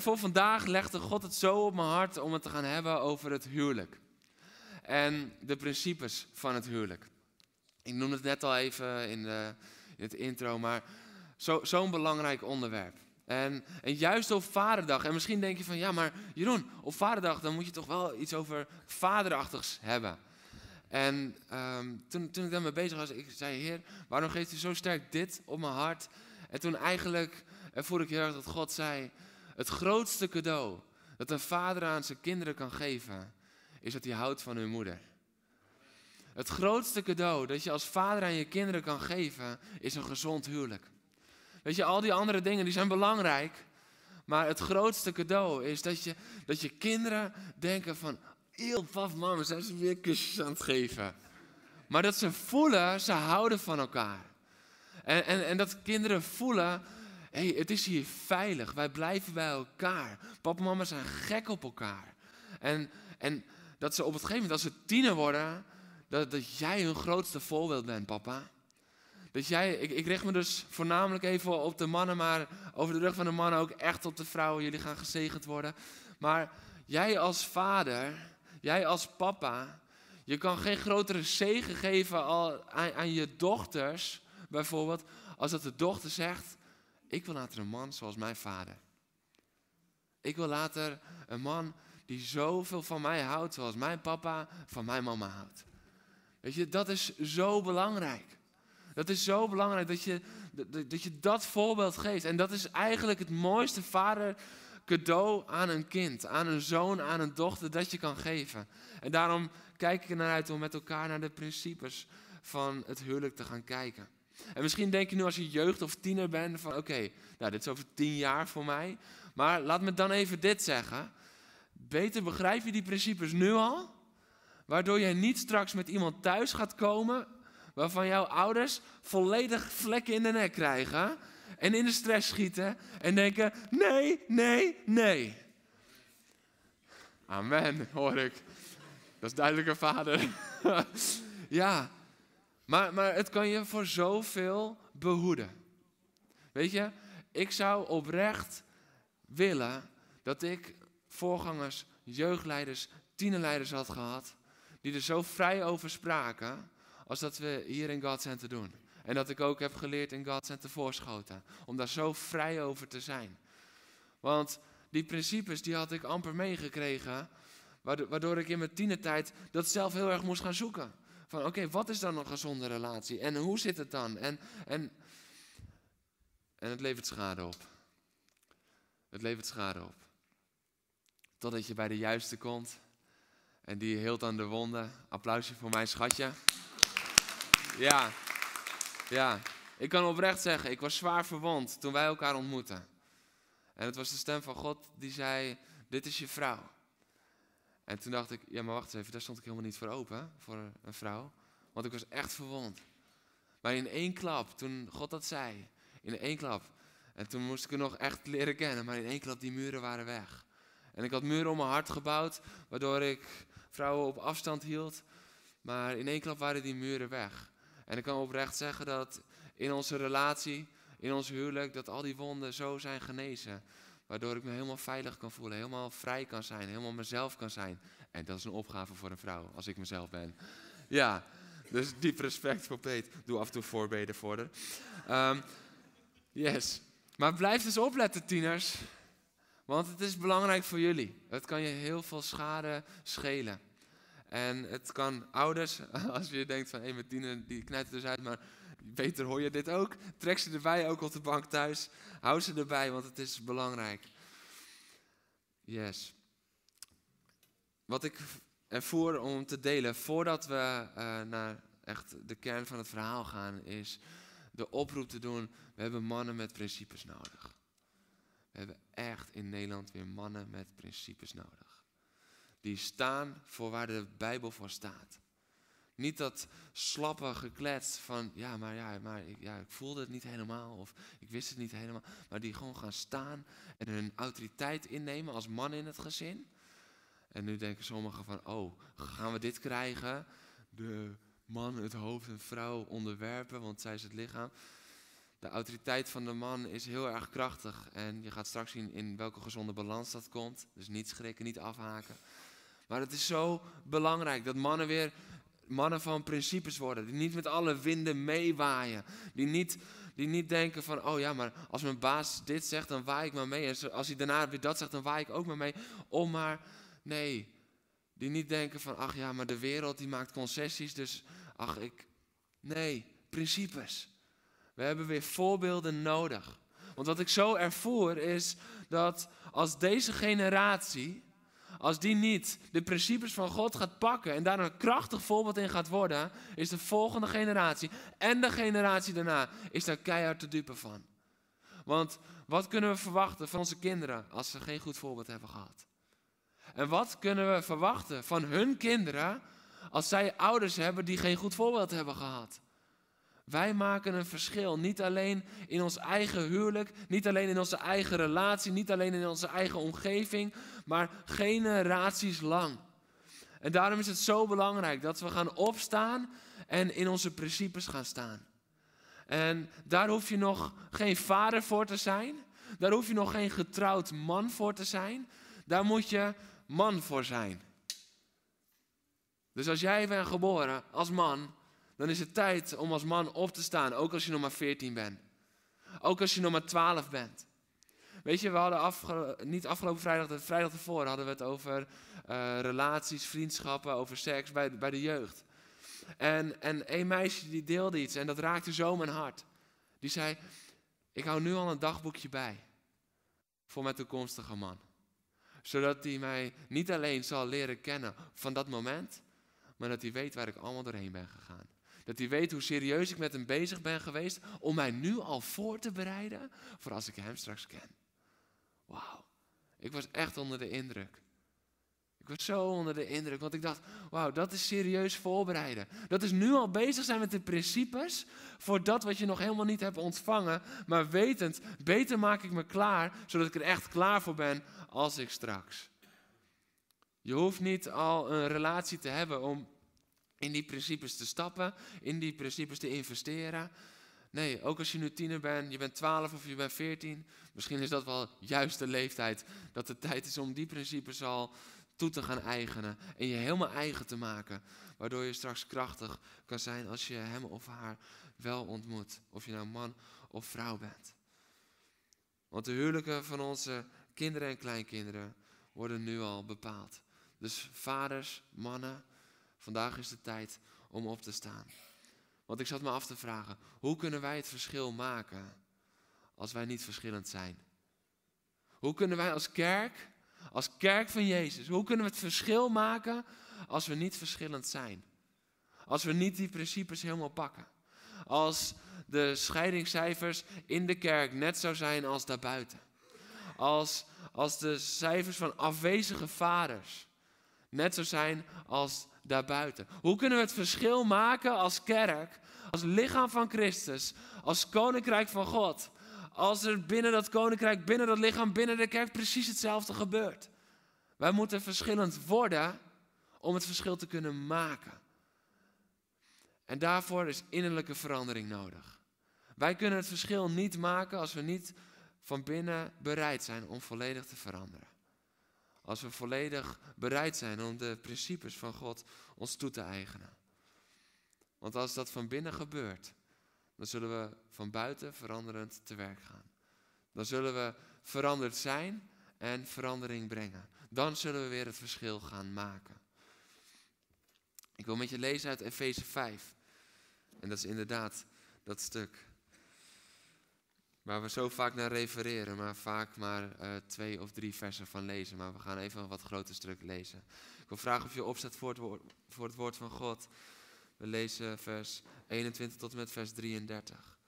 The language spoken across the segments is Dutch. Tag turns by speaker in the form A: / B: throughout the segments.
A: En voor vandaag legde God het zo op mijn hart om het te gaan hebben over het huwelijk. En de principes van het huwelijk. Ik noemde het net al even in, de, het intro, maar zo- zo'n belangrijk onderwerp. En, en juist op Vaderdag, en misschien denk je van, ja maar Jeroen, op Vaderdag dan moet je toch wel iets over vaderachtigs hebben. En ehm, toen, toen ik daarmee bezig was, ik zei, Heer, waarom geeft u zo sterk dit op mijn hart? En toen eigenlijk ervoor ik heel erg dat God zei, het grootste cadeau dat een vader aan zijn kinderen kan geven, is dat hij houdt van hun moeder. Het grootste cadeau dat je als vader aan je kinderen kan geven, is een gezond huwelijk. Weet je, al die andere dingen die zijn belangrijk, maar het grootste cadeau is dat je, dat je kinderen denken van, eeuw, pap, mama, zijn ze weer kusjes aan het geven. Maar dat ze voelen, ze houden van elkaar. En, en, en dat kinderen voelen, hey, het is hier veilig. Wij blijven bij elkaar. Papa en mama zijn gek op elkaar. En, en dat ze op het gegeven moment, als ze tiener worden, dat, dat jij hun grootste voorbeeld bent, papa. Dat jij, ik, ik richt me dus voornamelijk even op de mannen, maar over de rug van de mannen ook echt op de vrouwen. Jullie gaan gezegend worden. Maar jij als vader, jij als papa, je kan geen grotere zegen geven aan je dochters, bijvoorbeeld, als dat de dochter zegt, ik wil later een man zoals mijn vader. Ik wil later een man die zoveel van mij houdt, zoals mijn papa van mijn mama houdt. Weet je, dat is zo belangrijk. Dat is zo belangrijk dat je dat, dat, je dat voorbeeld geeft. En dat is eigenlijk het mooiste vader cadeau aan een kind, aan een zoon, aan een dochter dat je kan geven. En daarom kijk ik er naar uit om met elkaar naar de principes van het huwelijk te gaan kijken. En misschien denk je nu als je jeugd of tiener bent van oké, nou dit is over tien jaar voor mij. Maar laat me dan even dit zeggen. Beter begrijp je die principes nu al, waardoor jij niet straks met iemand thuis gaat komen waarvan jouw ouders volledig vlekken in de nek krijgen en in de stress schieten en denken nee, nee, nee. Amen, hoor ik. Dat is duidelijk een vader. ja, maar, maar het kan je voor zoveel behoeden. Weet je, ik zou oprecht willen dat ik voorgangers, jeugdleiders, tienerleiders had gehad, die er zo vrij over spraken, als dat we hier in God Center doen. En dat ik ook heb geleerd in God Center Voorschoten, om daar zo vrij over te zijn. Want die principes die had ik amper meegekregen, waardoor ik in mijn tienertijd dat zelf heel erg moest gaan zoeken. Van oké, wat is dan een gezonde relatie? En hoe zit het dan? En, en, en het levert schade op. Het levert schade op. Totdat je bij de juiste komt. En die heelt aan de wonden. Applausje voor mijn schatje. Ja, ja. Ik kan oprecht zeggen, ik was zwaar verwond toen wij elkaar ontmoetten. En het was de stem van God die zei, dit is je vrouw. En toen dacht ik, ja maar wacht eens even, daar stond ik helemaal niet voor open, voor een vrouw. Want ik was echt verwond. Maar in één klap, toen God dat zei, in één klap. En toen moest ik er nog echt leren kennen, maar in één klap die muren waren weg. En ik had muren om mijn hart gebouwd, waardoor ik vrouwen op afstand hield. Maar in één klap waren die muren weg. En ik kan oprecht zeggen dat in onze relatie, in ons huwelijk, dat al die wonden zo zijn genezen. Waardoor ik me helemaal veilig kan voelen, helemaal vrij kan zijn, helemaal mezelf kan zijn. En dat is een opgave voor een vrouw, als ik mezelf ben. Ja, dus diep respect voor Peet. Doe af en toe voorbeden voor haar. Um, yes. Maar blijf dus opletten, tieners. Want het is belangrijk voor jullie. Het kan je heel veel schade schelen. En het kan ouders, als je denkt van, hé, mijn tiener die knijpt er dus uit, maar beter hoor je dit ook. Trek ze erbij, ook op de bank thuis. Hou ze erbij, want het is belangrijk. Yes. Wat ik ervoor om te delen, voordat we uh, naar echt de kern van het verhaal gaan, is de oproep te doen, we hebben mannen met principes nodig. We hebben echt in Nederland weer mannen met principes nodig. Die staan voor waar de Bijbel voor staat. Niet dat slappe geklets van, ja, maar, ja, maar ik, ja, ik voelde het niet helemaal of ik wist het niet helemaal. Maar die gewoon gaan staan en hun autoriteit innemen als man in het gezin. En nu denken sommigen van, oh, gaan we dit krijgen? De man het hoofd en vrouw onderwerpen, want zij is het lichaam. De autoriteit van de man is heel erg krachtig. En je gaat straks zien in welke gezonde balans dat komt. Dus niet schrikken, niet afhaken. Maar het is zo belangrijk dat mannen weer mannen van principes worden. Die niet met alle winden meewaaien. Die niet, die niet denken van, oh ja, maar als mijn baas dit zegt, dan waai ik maar mee. En als hij daarna weer dat zegt, dan waai ik ook maar mee. Om maar, nee. Die niet denken van, ach ja, maar de wereld die maakt concessies, dus ach ik. Nee, principes. We hebben weer voorbeelden nodig. Want wat ik zo ervoer is dat als deze generatie als die niet de principes van God gaat pakken en daar een krachtig voorbeeld in gaat worden, is de volgende generatie en de generatie daarna is daar keihard te dupe van. Want wat kunnen we verwachten van onze kinderen als ze geen goed voorbeeld hebben gehad? En wat kunnen we verwachten van hun kinderen als zij ouders hebben die geen goed voorbeeld hebben gehad? Wij maken een verschil, niet alleen in ons eigen huwelijk, niet alleen in onze eigen relatie, niet alleen in onze eigen omgeving, maar generaties lang. En daarom is het zo belangrijk dat we gaan opstaan en in onze principes gaan staan. En daar hoef je nog geen vader voor te zijn, daar hoef je nog geen getrouwd man voor te zijn, daar moet je man voor zijn. Dus als jij bent geboren als man, dan is het tijd om als man op te staan, ook als je nog maar 14 bent. Ook als je nog maar 12 bent. Weet je, we hadden niet afgelopen vrijdag, de vrijdag ervoor hadden we het over uh, relaties, vriendschappen, over seks bij, bij de jeugd. En, en een meisje die deelde iets en dat raakte zo mijn hart. Die zei, ik hou nu al een dagboekje bij voor mijn toekomstige man. Zodat hij mij niet alleen zal leren kennen van dat moment, maar dat hij weet waar ik allemaal doorheen ben gegaan. Dat hij weet hoe serieus ik met hem bezig ben geweest om mij nu al voor te bereiden voor als ik hem straks ken. Wauw, ik was echt onder de indruk. Ik was zo onder de indruk, want ik dacht, wauw, dat is serieus voorbereiden. Dat is nu al bezig zijn met de principes voor dat wat je nog helemaal niet hebt ontvangen, maar wetend, beter maak ik me klaar, zodat ik er echt klaar voor ben als ik straks. Je hoeft niet al een relatie te hebben om in die principes te stappen, in die principes te investeren. Nee, ook als je nu tiener bent, je bent 12 of je bent 14, misschien is dat wel juist de leeftijd dat het tijd is om die principes al toe te gaan eigenen en je helemaal eigen te maken, waardoor je straks krachtig kan zijn als je hem of haar wel ontmoet, of je nou man of vrouw bent. Want de huwelijken van onze kinderen en kleinkinderen worden nu al bepaald. Dus vaders, mannen, Vandaag is de tijd om op te staan. Want ik zat me af te vragen, hoe kunnen wij het verschil maken als wij niet verschillend zijn? Hoe kunnen wij als kerk, als kerk van Jezus, hoe kunnen we het verschil maken als we niet verschillend zijn? Als we niet die principes helemaal pakken. Als de scheidingscijfers in de kerk net zo zijn als daarbuiten. Als, als de cijfers van afwezige vaders net zo zijn als daarbuiten? Hoe kunnen we het verschil maken als kerk, als lichaam van Christus, als koninkrijk van God? Als er binnen dat koninkrijk, binnen dat lichaam, binnen de kerk precies hetzelfde gebeurt. Wij moeten verschillend worden om het verschil te kunnen maken. En daarvoor is innerlijke verandering nodig. Wij kunnen het verschil niet maken als we niet van binnen bereid zijn om volledig te veranderen. Als we volledig bereid zijn om de principes van God ons toe te eigenen. Want als dat van binnen gebeurt, dan zullen we van buiten veranderend te werk gaan. Dan zullen we veranderd zijn en verandering brengen. Dan zullen we weer het verschil gaan maken. Ik wil met je lezen uit Efeze 5. En dat is inderdaad dat stuk waar we zo vaak naar refereren, maar vaak maar uh, twee of drie versen van lezen. Maar we gaan even een wat groter stuk lezen. Ik wil vragen of je opzet voor het, woord, voor het woord van God. We lezen vers 21 tot en met vers 33.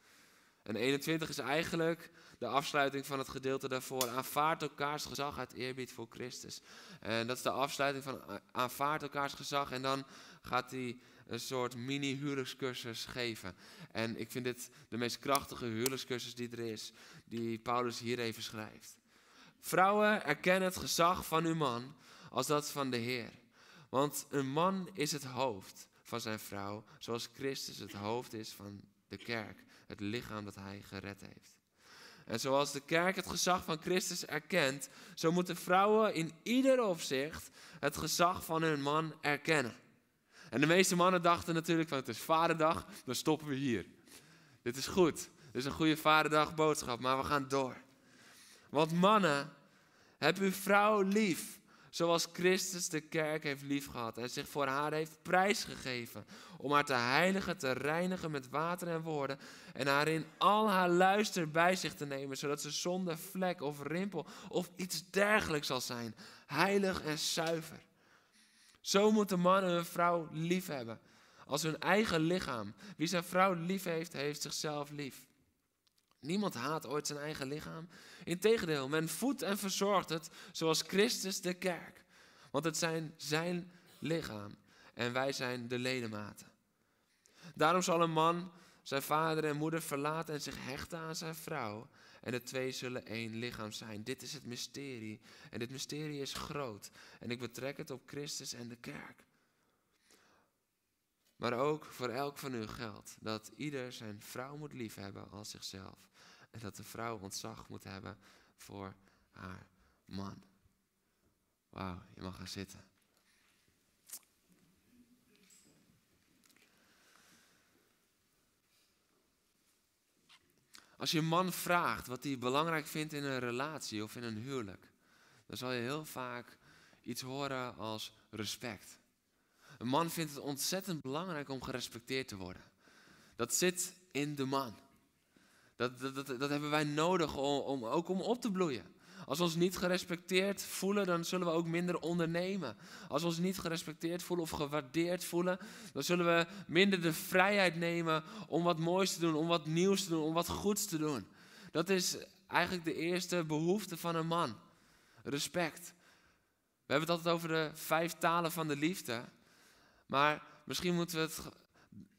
A: En 21 is eigenlijk de afsluiting van het gedeelte daarvoor. Aanvaard elkaars gezag uit eerbied voor Christus. En dat is de afsluiting van aanvaard elkaars gezag. En dan gaat hij een soort mini-huwelijkscursus geven. En ik vind dit de meest krachtige huwelijkscursus die er is, die Paulus hier even schrijft. Vrouwen, erkennen het gezag van uw man als dat van de Heer. Want een man is het hoofd van zijn vrouw, zoals Christus het hoofd is van de kerk, het lichaam dat hij gered heeft. En zoals de kerk het gezag van Christus erkent, zo moeten vrouwen in ieder opzicht het gezag van hun man erkennen. En de meeste mannen dachten natuurlijk van het is vaderdag, dan stoppen we hier. Dit is goed, dit is een goede vaderdag boodschap, maar we gaan door. Want mannen, heb uw vrouw lief, zoals Christus de kerk heeft liefgehad en zich voor haar heeft prijsgegeven, om haar te heiligen, te reinigen met water en woorden, en haar in al haar luister bij zich te nemen, zodat ze zonder vlek of rimpel of iets dergelijks zal zijn, heilig en zuiver. Zo moeten mannen hun vrouw lief hebben, als hun eigen lichaam. Wie zijn vrouw lief heeft, heeft zichzelf lief. Niemand haat ooit zijn eigen lichaam. Integendeel, men voedt en verzorgt het zoals Christus de kerk. Want het zijn zijn lichaam en wij zijn de ledematen. Daarom zal een man zijn vader en moeder verlaten en zich hechten aan zijn vrouw. En de twee zullen één lichaam zijn. Dit is het mysterie. En dit mysterie is groot. En ik betrek het op Christus en de kerk. Maar ook voor elk van u geldt dat ieder zijn vrouw moet liefhebben als zichzelf. En dat de vrouw ontzag moet hebben voor haar man. Wauw, je mag gaan zitten. Als je een man vraagt wat hij belangrijk vindt in een relatie of in een huwelijk, dan zal je heel vaak iets horen als respect. Een man vindt het ontzettend belangrijk om gerespecteerd te worden. Dat zit in de man. Dat, dat, dat, hebben wij nodig om, om, ook om op te bloeien. Als we ons niet gerespecteerd voelen, dan zullen we ook minder ondernemen. Als we ons niet gerespecteerd voelen of gewaardeerd voelen, dan zullen we minder de vrijheid nemen om wat moois te doen, om wat nieuws te doen, om wat goeds te doen. Dat is eigenlijk de eerste behoefte van een man. Respect. We hebben het altijd over de vijf talen van de liefde. Maar misschien moeten we het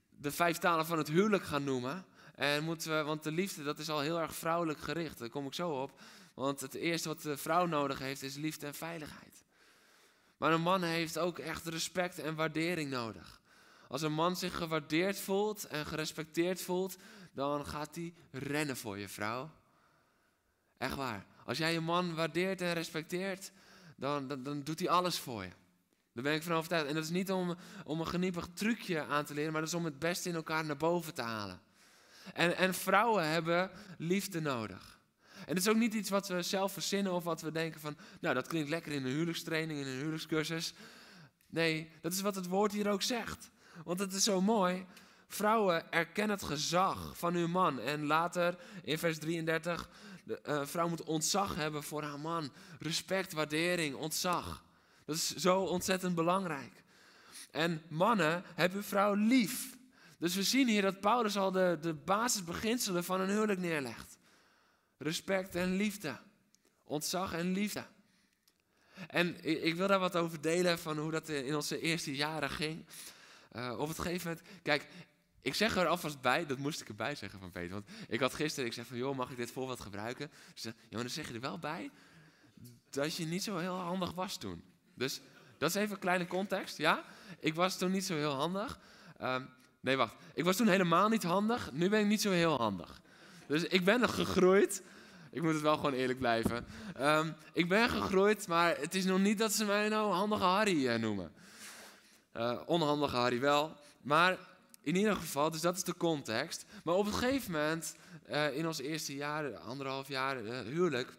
A: de vijf talen van het huwelijk gaan noemen. En moeten we, want de liefde, dat is al heel erg vrouwelijk gericht. Daar kom ik zo op. Want het eerste wat de vrouw nodig heeft is liefde en veiligheid. Maar een man heeft ook echt respect en waardering nodig. Als een man zich gewaardeerd voelt en gerespecteerd voelt, dan gaat hij rennen voor je vrouw. Echt waar. Als jij je man waardeert en respecteert, dan, dan, doet hij alles voor je. Daar ben ik van overtuigd. En dat is niet om, om een geniepig trucje aan te leren, maar dat is om het beste in elkaar naar boven te halen. En, en vrouwen hebben liefde nodig. En het is ook niet iets wat we zelf verzinnen of wat we denken van, nou dat klinkt lekker in een huwelijkstraining, in een huwelijkscursus. Nee, dat is wat het woord hier ook zegt. Want het is zo mooi. Vrouwen, erken het gezag van uw man. En later in vers 33, de uh, vrouw moet ontzag hebben voor haar man. Respect, waardering, ontzag. Dat is zo ontzettend belangrijk. En mannen, hebben uw vrouw lief. Dus we zien hier dat Paulus al de, de basisbeginselen van een huwelijk neerlegt. Respect en liefde. Ontzag en liefde. En ik wil daar wat over delen van hoe dat in onze eerste jaren ging. Uh, op het gegeven moment, kijk, ik zeg er alvast bij, dat moest ik erbij zeggen van Peter. Want ik had gisteren, ik zeg van, joh, mag ik dit voorbeeld gebruiken? Ze zegt, ja, dan zeg je er wel bij dat je niet zo heel handig was toen. Dus dat is even een kleine context, ja? Ik was toen niet zo heel handig. Um, nee, wacht. Ik was toen helemaal niet handig. Nu ben ik niet zo heel handig. Dus ik ben nog gegroeid. Ik moet het wel gewoon eerlijk blijven. Um, ik ben gegroeid, maar het is nog niet dat ze mij nou handige Harry uh, noemen. Uh, onhandige Harry wel. Maar in ieder geval, dus dat is de context. Maar op een gegeven moment, uh, in ons eerste jaar, anderhalf jaar huwelijk,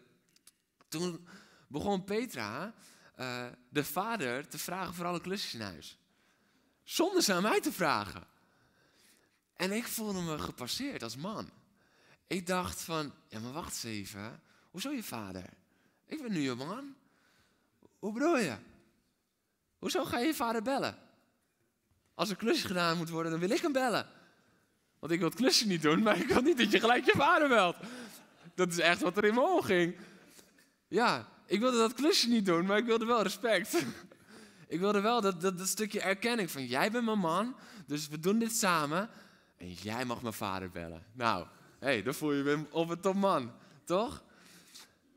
A: toen begon Petra de vader te vragen voor alle klusjes in huis. Zonder ze aan mij te vragen. En ik voelde me gepasseerd als man. Ik dacht van, ja maar wacht eens even. Hoezo je vader? Ik ben nu je man. Hoe bedoel je? Hoezo ga je je vader bellen? Als er klusje gedaan moet worden, dan wil ik hem bellen. Want ik wil het klusje niet doen, maar ik wil niet dat je gelijk je vader belt. Dat is echt wat er in me omging. Ja, ik wilde dat klusje niet doen, maar ik wilde wel respect. ik wilde wel dat, dat, dat stukje erkenning van jij bent mijn man, dus we doen dit samen. En jij mag mijn vader bellen. Nou, hé, hey, dan voel je hem op een topman, toch?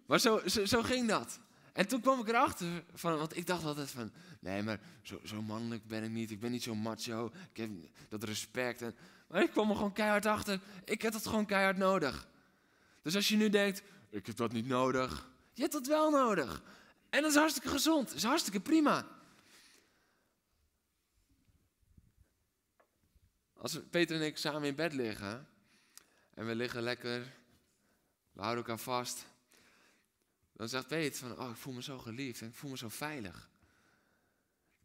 A: Maar zo, zo, zo, ging dat. En toen kwam ik erachter, van, want ik dacht altijd van, nee, maar zo, zo mannelijk ben ik niet. Ik ben niet zo macho. Ik heb dat respect. En, maar ik kwam er gewoon keihard achter. Ik heb dat gewoon keihard nodig. Dus als je nu denkt, ik heb dat niet nodig. Je hebt dat wel nodig. En dat is hartstikke gezond. Dat is hartstikke prima. Als Peter en ik samen in bed liggen en we liggen lekker, we houden elkaar vast, dan zegt Peter van, oh ik voel me zo geliefd en ik voel me zo veilig.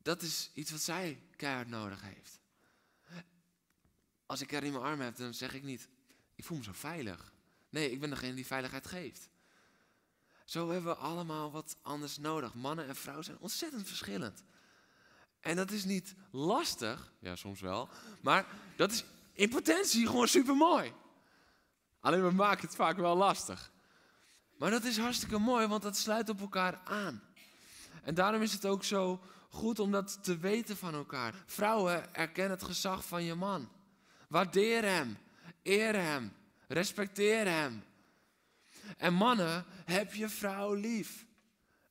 A: Dat is iets wat zij keihard nodig heeft. Als ik haar in mijn arm heb, dan zeg ik niet, ik voel me zo veilig. Nee, ik ben degene die veiligheid geeft. Zo hebben we allemaal wat anders nodig. Mannen en vrouwen zijn ontzettend verschillend. En dat is niet lastig, ja soms wel, maar dat is in potentie gewoon super mooi. Alleen we maken het vaak wel lastig. Maar dat is hartstikke mooi, want dat sluit op elkaar aan. En daarom is het ook zo goed om dat te weten van elkaar. Vrouwen, erken het gezag van je man. Waardeer hem, eer hem, respecteer hem. En mannen, heb je vrouw lief.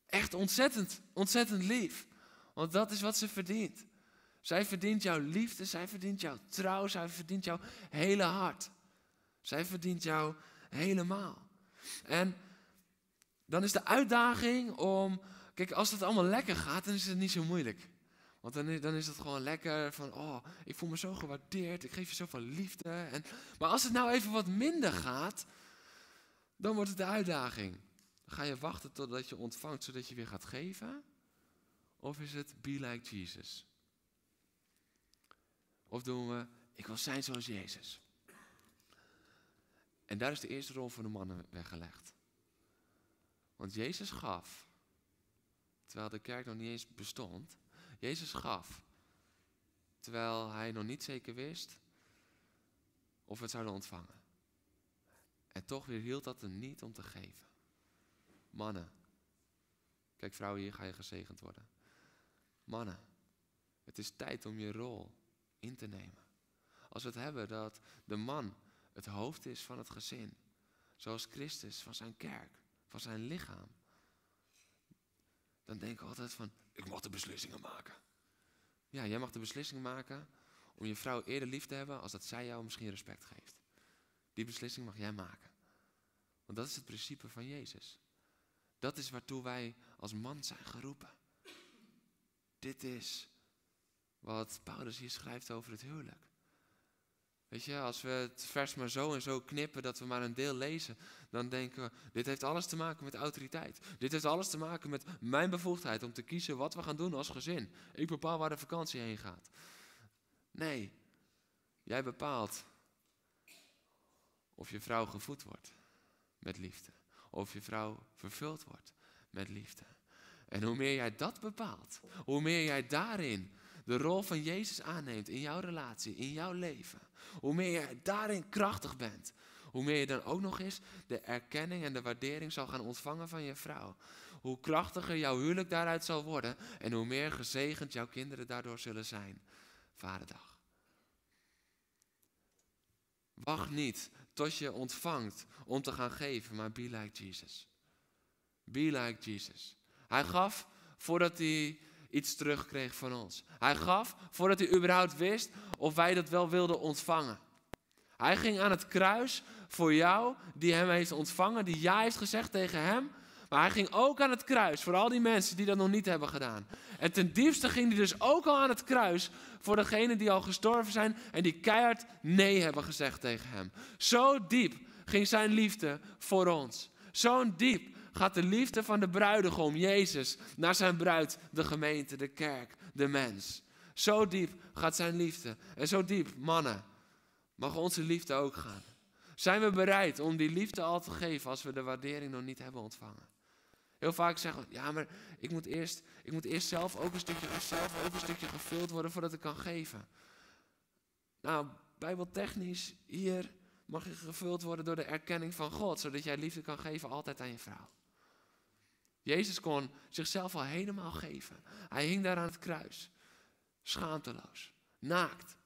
A: Echt ontzettend, ontzettend lief. Want dat is wat ze verdient. Zij verdient jouw liefde, zij verdient jouw trouw, zij verdient jouw hele hart. Zij verdient jou helemaal. En dan is de uitdaging om, kijk, als het allemaal lekker gaat, dan is het niet zo moeilijk. Want dan is, dan is het gewoon lekker van, oh, ik voel me zo gewaardeerd, ik geef je zoveel liefde. En, maar als het nou even wat minder gaat, dan wordt het de uitdaging. Ga je wachten totdat je ontvangt, zodat je weer gaat geven. Of is het be like Jesus? Of doen we, ik wil zijn zoals Jezus. En daar is de eerste rol voor de mannen weggelegd. Want Jezus gaf, terwijl de kerk nog niet eens bestond, Jezus gaf, terwijl hij nog niet zeker wist of we het zouden ontvangen. En toch weer hield dat er niet om te geven. Mannen, kijk vrouwen, hier ga je gezegend worden. Mannen, het is tijd om je rol in te nemen. Als we het hebben dat de man het hoofd is van het gezin, zoals Christus van zijn kerk, van zijn lichaam, dan denken we altijd van, ik mag de beslissingen maken. Ja, jij mag de beslissing maken om je vrouw eerder lief te hebben als dat zij jou misschien respect geeft. Die beslissing mag jij maken. Want dat is het principe van Jezus. Dat is waartoe wij als man zijn geroepen. Dit is wat Paulus hier schrijft over het huwelijk. Weet je, als we het vers maar zo en zo knippen dat we maar een deel lezen, dan denken we, dit heeft alles te maken met autoriteit. Dit heeft alles te maken met mijn bevoegdheid om te kiezen wat we gaan doen als gezin. Ik bepaal waar de vakantie heen gaat. Nee, jij bepaalt of je vrouw gevoed wordt met liefde. Of je vrouw vervuld wordt met liefde. En hoe meer jij dat bepaalt, hoe meer jij daarin de rol van Jezus aanneemt in jouw relatie, in jouw leven, hoe meer jij daarin krachtig bent, hoe meer je dan ook nog eens de erkenning en de waardering zal gaan ontvangen van je vrouw. Hoe krachtiger jouw huwelijk daaruit zal worden en hoe meer gezegend jouw kinderen daardoor zullen zijn. Vaderdag. Wacht niet tot je ontvangt om te gaan geven, maar be like Jesus. Be like Jesus. Hij gaf voordat hij iets terugkreeg van ons. Hij gaf voordat hij überhaupt wist of wij dat wel wilden ontvangen. Hij ging aan het kruis voor jou, die hem heeft ontvangen, die ja heeft gezegd tegen hem. Maar hij ging ook aan het kruis voor al die mensen die dat nog niet hebben gedaan. En ten diepste ging hij dus ook al aan het kruis voor degenen die al gestorven zijn en die keihard nee hebben gezegd tegen hem. Zo diep ging zijn liefde voor ons. Zo diep gaat de liefde van de bruidegom, Jezus, naar zijn bruid, de gemeente, de kerk, de mens. Zo diep gaat zijn liefde. En zo diep, mannen, mag onze liefde ook gaan. Zijn we bereid om die liefde al te geven als we de waardering nog niet hebben ontvangen? Heel vaak zeggen we, ja, maar ik moet eerst, ik moet eerst zelf, ook een stukje, zelf ook een stukje gevuld worden voordat ik kan geven. Nou, bijbeltechnisch, hier mag je gevuld worden door de erkenning van God, zodat jij liefde kan geven altijd aan je vrouw. Jezus kon zichzelf al helemaal geven. Hij hing daar aan het kruis. Schaamteloos. Naakt.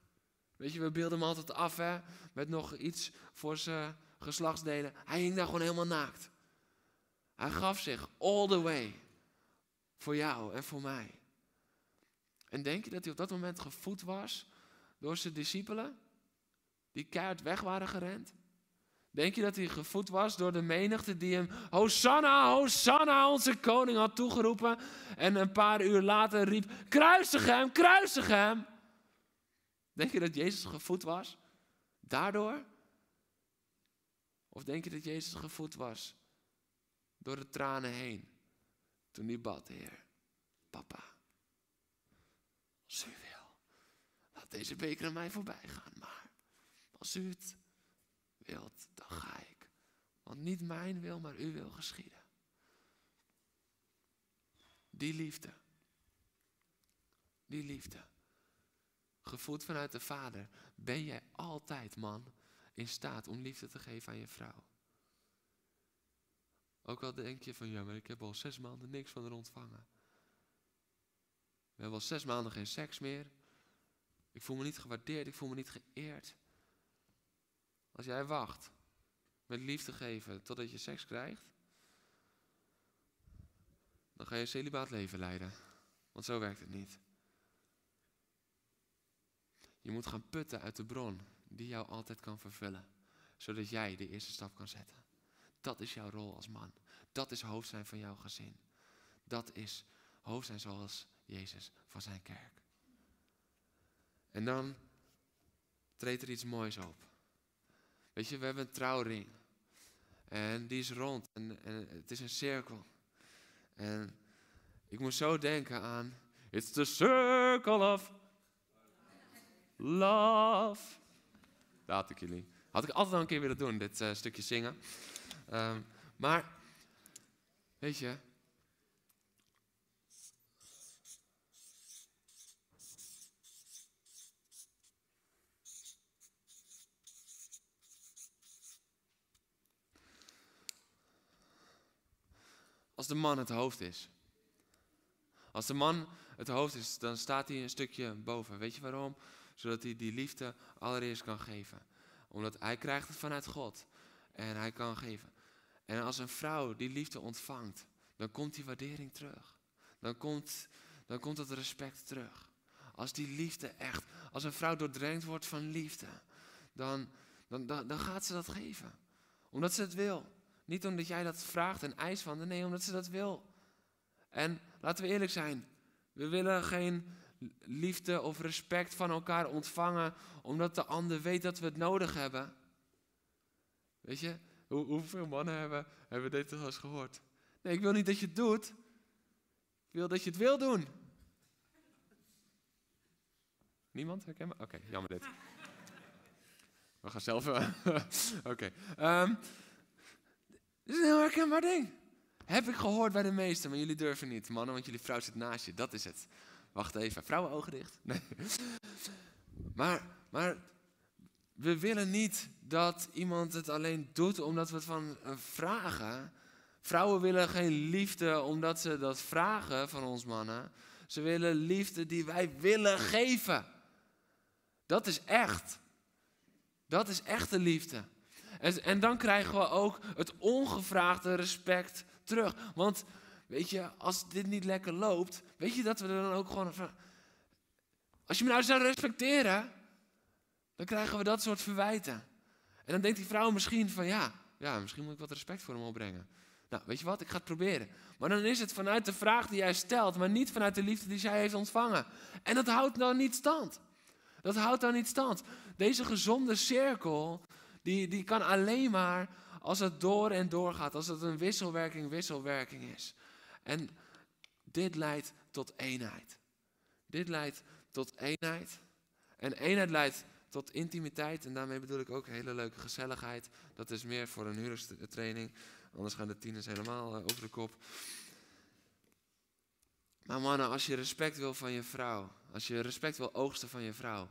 A: Weet je, we beelden hem altijd af, hè? Met nog iets voor zijn geslachtsdelen. Hij hing daar gewoon helemaal naakt. Hij gaf zich all the way. Voor jou en voor mij. En denk je dat hij op dat moment gevoed was door zijn discipelen? Die keihard weg waren gerend? Denk je dat hij gevoed was door de menigte die hem Hosanna, Hosanna, onze koning had toegeroepen en een paar uur later riep, kruisig hem, kruisig hem. Denk je dat Jezus gevoed was daardoor? Of denk je dat Jezus gevoed was door de tranen heen toen hij bad, Heer, papa, als u wil, laat deze beker aan mij voorbij gaan, maar als u het wilt, dan ga ik. Want niet mijn wil, maar uw wil geschieden. Die liefde. Die liefde. Gevoed vanuit de Vader, ben jij altijd, man, in staat om liefde te geven aan je vrouw. Ook al denk je van, ja, maar ik heb al zes maanden niks van haar ontvangen. We hebben al zes maanden geen seks meer. Ik voel me niet gewaardeerd, ik voel me niet geëerd. Als jij wacht met liefde geven totdat je seks krijgt, dan ga je een celibaat leven leiden. Want zo werkt het niet. Je moet gaan putten uit de bron die jou altijd kan vervullen, zodat jij de eerste stap kan zetten. Dat is jouw rol als man. Dat is hoofd zijn van jouw gezin. Dat is hoofd zijn zoals Jezus van zijn kerk. En dan treedt er iets moois op. Weet je, we hebben een trouwring. En die is rond en, het is een cirkel. En ik moest zo denken aan. It's the circle of love. Daar had ik jullie. Had ik altijd al een keer willen doen, dit uh, stukje zingen. Um, maar, weet je. Als de man het hoofd is. Als de man het hoofd is, dan staat hij een stukje boven. Weet je waarom? Zodat hij die liefde allereerst kan geven. Omdat hij krijgt het vanuit God. En hij kan geven. En als een vrouw die liefde ontvangt, dan komt die waardering terug. Dan komt, dan komt het respect terug. Als die liefde echt, als een vrouw doordrenkt wordt van liefde, dan, dan, dan, dan gaat ze dat geven. Omdat ze het wil. Niet omdat jij dat vraagt en eist van haar, nee, omdat ze dat wil. En laten we eerlijk zijn, we willen geen liefde of respect van elkaar ontvangen omdat de ander weet dat we het nodig hebben. Weet je, hoe, hoeveel mannen hebben, hebben dit al eens gehoord? Nee, ik wil niet dat je het doet. Ik wil dat je het wil doen. Niemand herkennen? Oké, jammer dit. We gaan zelf. Oké. Okay. Um, dit is een heel herkenbaar ding. Heb ik gehoord bij de meesten, maar jullie durven niet. Mannen, want jullie vrouw zit naast je. Dat is het. Wacht even. Vrouwen ogen dicht? Nee. Maar, maar we willen niet dat iemand het alleen doet omdat we het van uh, vragen. Vrouwen willen geen liefde omdat ze dat vragen van ons mannen. Ze willen liefde die wij willen geven. Dat is echt. Dat is echte liefde. En, dan krijgen we ook het ongevraagde respect terug. Want weet je, als dit niet lekker loopt, weet je dat we dan ook gewoon. Als je me nou zou respecteren, dan krijgen we dat soort verwijten. En dan denkt die vrouw misschien van ja, ja, misschien moet ik wat respect voor hem opbrengen. Nou, weet je wat, ik ga het proberen. Maar dan is het vanuit de vraag die jij stelt, maar niet vanuit de liefde die zij heeft ontvangen. En dat houdt dan niet stand. Dat houdt dan niet stand. Deze gezonde cirkel die, die kan alleen maar als het door en door gaat, als het een wisselwerking, wisselwerking is. En dit leidt tot eenheid. Dit leidt tot eenheid. En eenheid leidt tot intimiteit. En daarmee bedoel ik ook hele leuke gezelligheid. Dat is meer voor een huurtraining. Anders gaan de tieners helemaal uh, over de kop. Maar mannen, als je respect wil van je vrouw. Als je respect wil oogsten van je vrouw.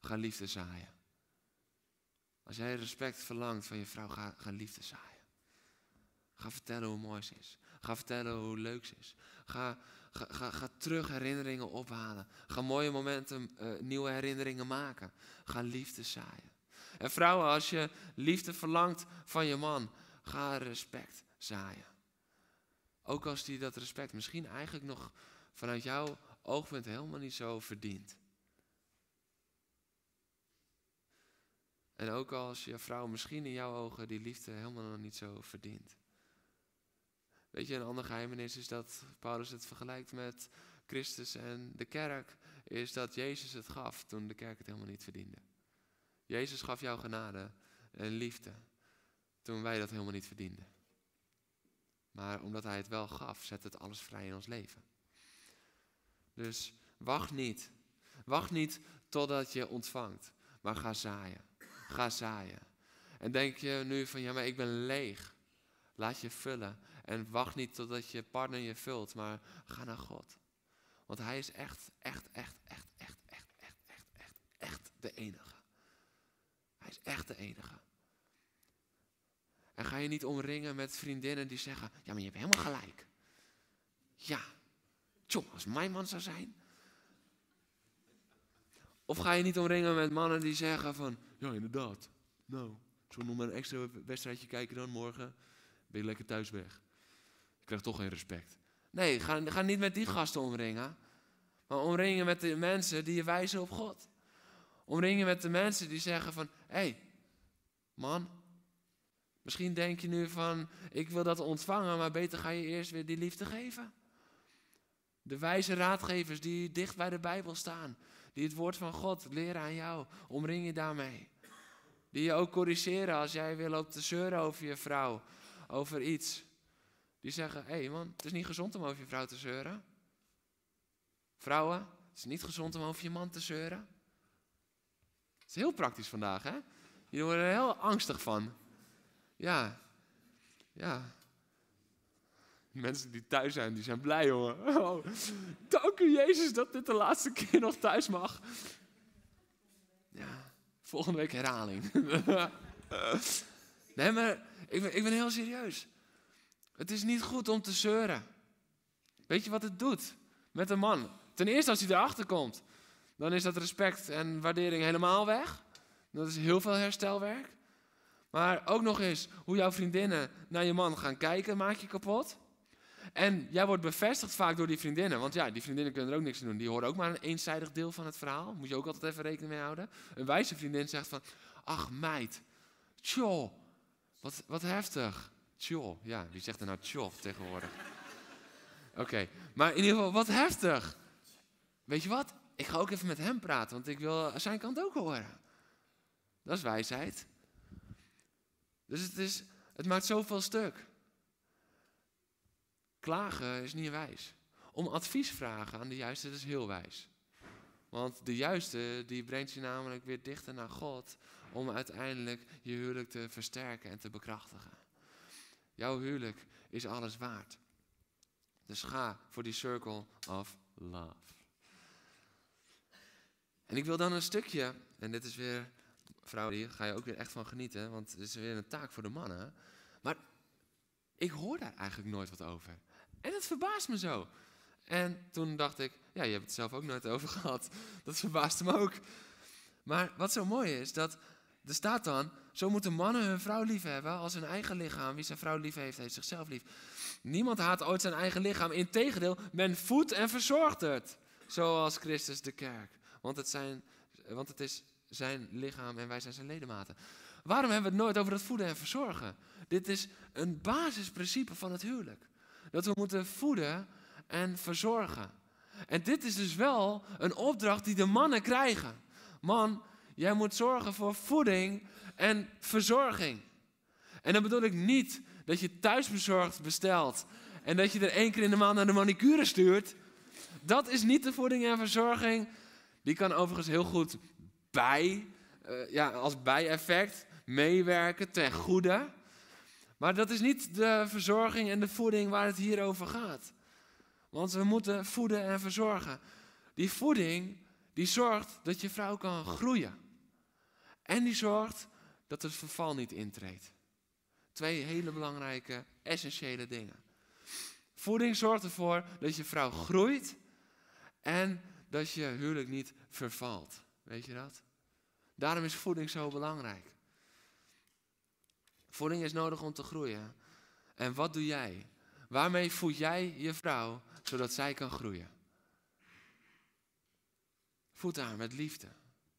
A: Ga liefde zaaien. Als jij respect verlangt van je vrouw, ga, ga liefde zaaien. Ga vertellen hoe mooi ze is. Ga vertellen hoe leuk ze is. Ga, ga, ga, terug herinneringen ophalen. Ga mooie momenten, uh, nieuwe herinneringen maken. Ga liefde zaaien. En vrouwen, als je liefde verlangt van je man, ga respect zaaien. Ook als die dat respect misschien eigenlijk nog vanuit jouw oogpunt helemaal niet zo verdient. En ook als je vrouw misschien in jouw ogen die liefde helemaal nog niet zo verdient. Weet je, een ander geheimenis is dat Paulus het vergelijkt met Christus en de kerk, is dat Jezus het gaf toen de kerk het helemaal niet verdiende. Jezus gaf jou genade en liefde toen wij dat helemaal niet verdienden. Maar omdat Hij het wel gaf, zet het alles vrij in ons leven. Dus wacht niet. Wacht niet totdat je ontvangt, maar ga zaaien. Ga zaaien. En denk je nu van, ja, maar ik ben leeg. Laat je vullen. En wacht niet totdat je partner je vult, maar ga naar God. Want Hij is echt, echt, echt, echt, echt, echt, echt, echt, echt, echt de enige. Hij is echt de enige. En ga je niet omringen met vriendinnen die zeggen: Ja, maar je hebt helemaal gelijk. Ja, tjoh, als mijn man zou zijn. Of ga je niet omringen met mannen die zeggen: van, Ja, inderdaad. Nou, zullen we nog maar een extra wedstrijdje kijken dan morgen? Ben je lekker thuis weg. Ik krijg toch geen respect. Nee, ga, ga niet met die gasten omringen. Maar omringen met de mensen die je wijzen op God. Omringen met de mensen die zeggen van, hé, hey, man, misschien denk je nu van, ik wil dat ontvangen, maar beter ga je eerst weer die liefde geven. De wijze raadgevers die dicht bij de Bijbel staan, die het woord van God leren aan jou, omring je daarmee. Die je ook corrigeren als jij weer loopt te zeuren over je vrouw, over iets. Die zeggen, hé hey man, het is niet gezond om over je vrouw te zeuren. Vrouwen, het is niet gezond om over je man te zeuren. Het is heel praktisch vandaag, hè? Jullie worden er heel angstig van. Ja, ja. Mensen die thuis zijn, die zijn blij, jongen. Oh, dank u, Jezus, dat dit de laatste keer nog thuis mag. Ja, volgende week herhaling. nee, maar ik ben, ik ben heel serieus. Het is niet goed om te zeuren. Weet je wat het doet met een man? Ten eerste als hij erachter komt, dan is dat respect en waardering helemaal weg. Dat is heel veel herstelwerk. Maar ook nog eens hoe jouw vriendinnen naar je man gaan kijken, maak je kapot. En jij wordt bevestigd vaak door die vriendinnen. Want ja, die vriendinnen kunnen er ook niks aan doen. Die horen ook maar een eenzijdig deel van het verhaal. Moet je ook altijd even rekening mee houden. Een wijze vriendin zegt van, ach meid, tjoh, wat, wat heftig. Tjoh, ja, wie zegt er nou tjoh tegenwoordig? Oké, maar in ieder geval, wat heftig. Weet je wat? Ik ga ook even met hem praten, want ik wil zijn kant ook horen. Dat is wijsheid. Dus het, is, het maakt zoveel stuk. Klagen is niet wijs. Om advies vragen aan de juiste is heel wijs. Want de juiste die brengt je namelijk weer dichter naar God om uiteindelijk je huwelijk te versterken en te bekrachtigen. Jouw huwelijk is alles waard. Dus ga voor die circle of love. En ik wil dan een stukje, en dit is weer, vrouwen, hier ga je ook weer echt van genieten, want het is weer een taak voor de mannen. Maar ik hoor daar eigenlijk nooit wat over. En dat verbaast me zo. En toen dacht ik, ja, je hebt het zelf ook nooit over gehad. Dat verbaasde me ook. Maar wat zo mooi is, dat er staat dan, zo moeten mannen hun vrouw lief hebben als hun eigen lichaam. Wie zijn vrouw lief heeft, heeft zichzelf lief. Niemand haat ooit zijn eigen lichaam. Integendeel, men voedt en verzorgt het. Zoals Christus de kerk. Want het, zijn, want het is zijn lichaam en wij zijn zijn ledematen. Waarom hebben we het nooit over het voeden en verzorgen? Dit is een basisprincipe van het huwelijk. Dat we moeten voeden en verzorgen. En dit is dus wel een opdracht die de mannen krijgen. Man, jij moet zorgen voor voeding en verzorging. En dan bedoel ik niet dat je thuisbezorgd bestelt en dat je er één keer in de maand naar de manicure stuurt. Dat is niet de voeding en verzorging. Die kan overigens heel goed bij, uh, ja, als bijeffect meewerken ten goede. Maar dat is niet de verzorging en de voeding waar het hier over gaat. Want we moeten voeden en verzorgen. Die voeding die zorgt dat je vrouw kan groeien. En die zorgt dat het verval niet intreedt. Twee hele belangrijke, essentiële dingen. Voeding zorgt ervoor dat je vrouw groeit en dat je huwelijk niet vervalt. Weet je dat? Daarom is voeding zo belangrijk. Voeding is nodig om te groeien. En wat doe jij? Waarmee voed jij je vrouw zodat zij kan groeien? Voed haar met liefde,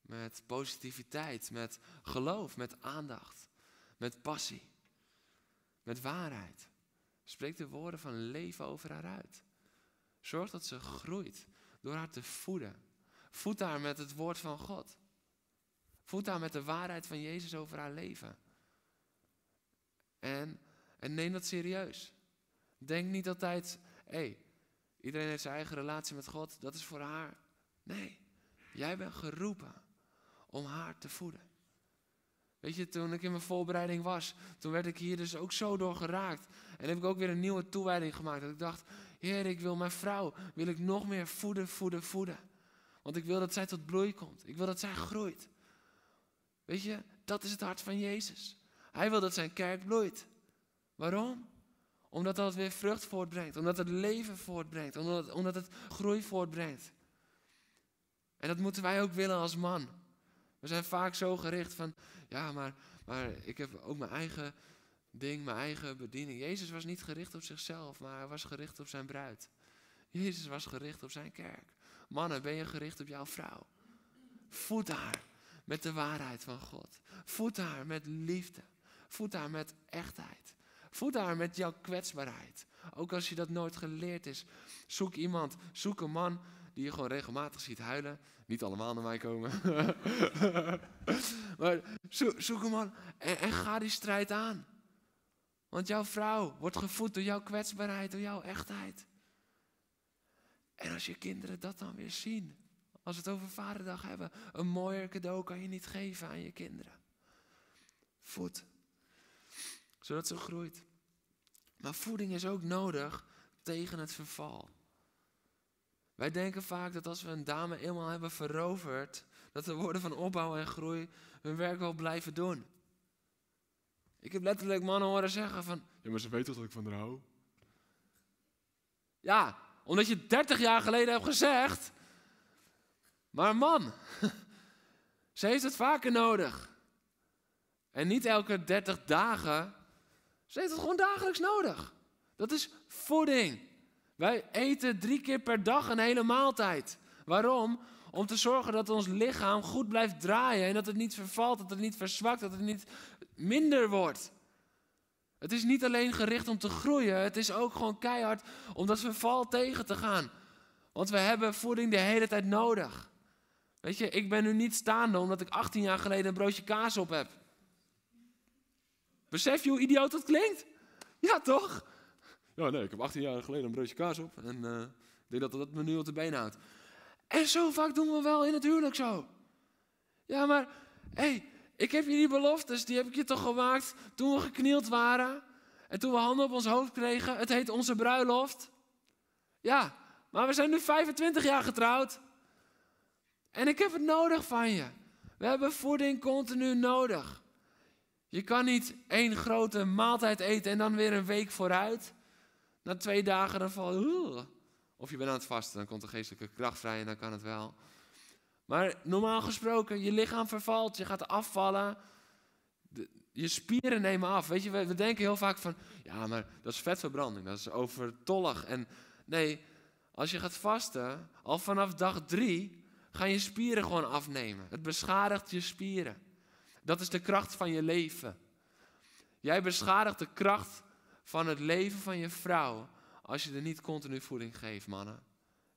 A: met positiviteit, met geloof, met aandacht, met passie, met waarheid. Spreek de woorden van leven over haar uit. Zorg dat ze groeit door haar te voeden. Voed haar met het woord van God. Voed haar met de waarheid van Jezus over haar leven. En, en neem dat serieus. Denk niet altijd, hé, hey, iedereen heeft zijn eigen relatie met God, dat is voor haar. Nee, jij bent geroepen om haar te voeden. Weet je, toen ik in mijn voorbereiding was, toen werd ik hier dus ook zo door geraakt. En heb ik ook weer een nieuwe toewijding gemaakt. Dat ik dacht, Heer, ik wil mijn vrouw, wil ik nog meer voeden, voeden, voeden. Want ik wil dat zij tot bloei komt. Ik wil dat zij groeit. Weet je, dat is het hart van Jezus. Hij wil dat zijn kerk bloeit. Waarom? Omdat dat weer vrucht voortbrengt. Omdat het leven voortbrengt. Omdat, omdat het groei voortbrengt. En dat moeten wij ook willen als man. We zijn vaak zo gericht van, ja, maar, maar ik heb ook mijn eigen ding, mijn eigen bediening. Jezus was niet gericht op zichzelf, maar hij was gericht op zijn bruid. Jezus was gericht op zijn kerk. Mannen, ben je gericht op jouw vrouw? Voed haar met de waarheid van God. Voed haar met liefde. Voed haar met echtheid. Voed haar met jouw kwetsbaarheid. Ook als je dat nooit geleerd is. Zoek iemand, zoek een man die je gewoon regelmatig ziet huilen. Niet allemaal naar mij komen. maar zoek, een man en, en ga die strijd aan. Want jouw vrouw wordt gevoed door jouw kwetsbaarheid, door jouw echtheid. En als je kinderen dat dan weer zien, als we het over Vaderdag hebben, een mooier cadeau kan je niet geven aan je kinderen. Voed, zodat ze groeit. Maar voeding is ook nodig tegen het verval. Wij denken vaak dat als we een dame eenmaal hebben veroverd, dat de woorden van opbouw en groei hun werk wel blijven doen. Ik heb letterlijk mannen horen zeggen van, ja maar ze weet toch dat ik van haar hou? Ja, omdat je 30 jaar geleden hebt gezegd, maar man, ze heeft het vaker nodig. En niet elke 30 dagen, ze heeft het gewoon dagelijks nodig. Dat is voeding. Wij eten drie keer per dag een hele maaltijd. Waarom? Om te zorgen dat ons lichaam goed blijft draaien en dat het niet vervalt, dat het niet verzwakt, dat het niet minder wordt. Het is niet alleen gericht om te groeien, het is ook gewoon keihard om dat verval tegen te gaan. Want we hebben voeding de hele tijd nodig. Weet je, ik ben nu niet staande omdat ik 18 jaar geleden een broodje kaas op heb. Besef je hoe idioot dat klinkt? Ja, toch? Ja, nee, ik heb 18 jaar geleden een broodje kaas op. En uh, ik denk dat dat me nu op de been houdt. En zo vaak doen we wel in het huwelijk zo. Ja, maar, hé, hey, ik heb je die beloftes, die heb ik je toch gemaakt toen we geknield waren. En toen we handen op ons hoofd kregen. Het heet onze bruiloft. Ja, maar we zijn nu 25 jaar getrouwd. En ik heb het nodig van je. We hebben voeding continu nodig. Je kan niet één grote maaltijd eten en dan weer een week vooruit. Na twee dagen dan je. Of je bent aan het vasten, dan komt de geestelijke kracht vrij en dan kan het wel. Maar normaal gesproken, je lichaam vervalt, je gaat afvallen. Je spieren nemen af. Weet je, we, we, denken heel vaak van, ja, maar dat is vetverbranding, dat is overtollig. En nee, als je gaat vasten, al vanaf dag drie gaan je spieren gewoon afnemen. Het beschadigt je spieren. Dat is de kracht van je leven. Jij beschadigt de kracht van het leven van je vrouw als je er niet continu voeding geeft, mannen.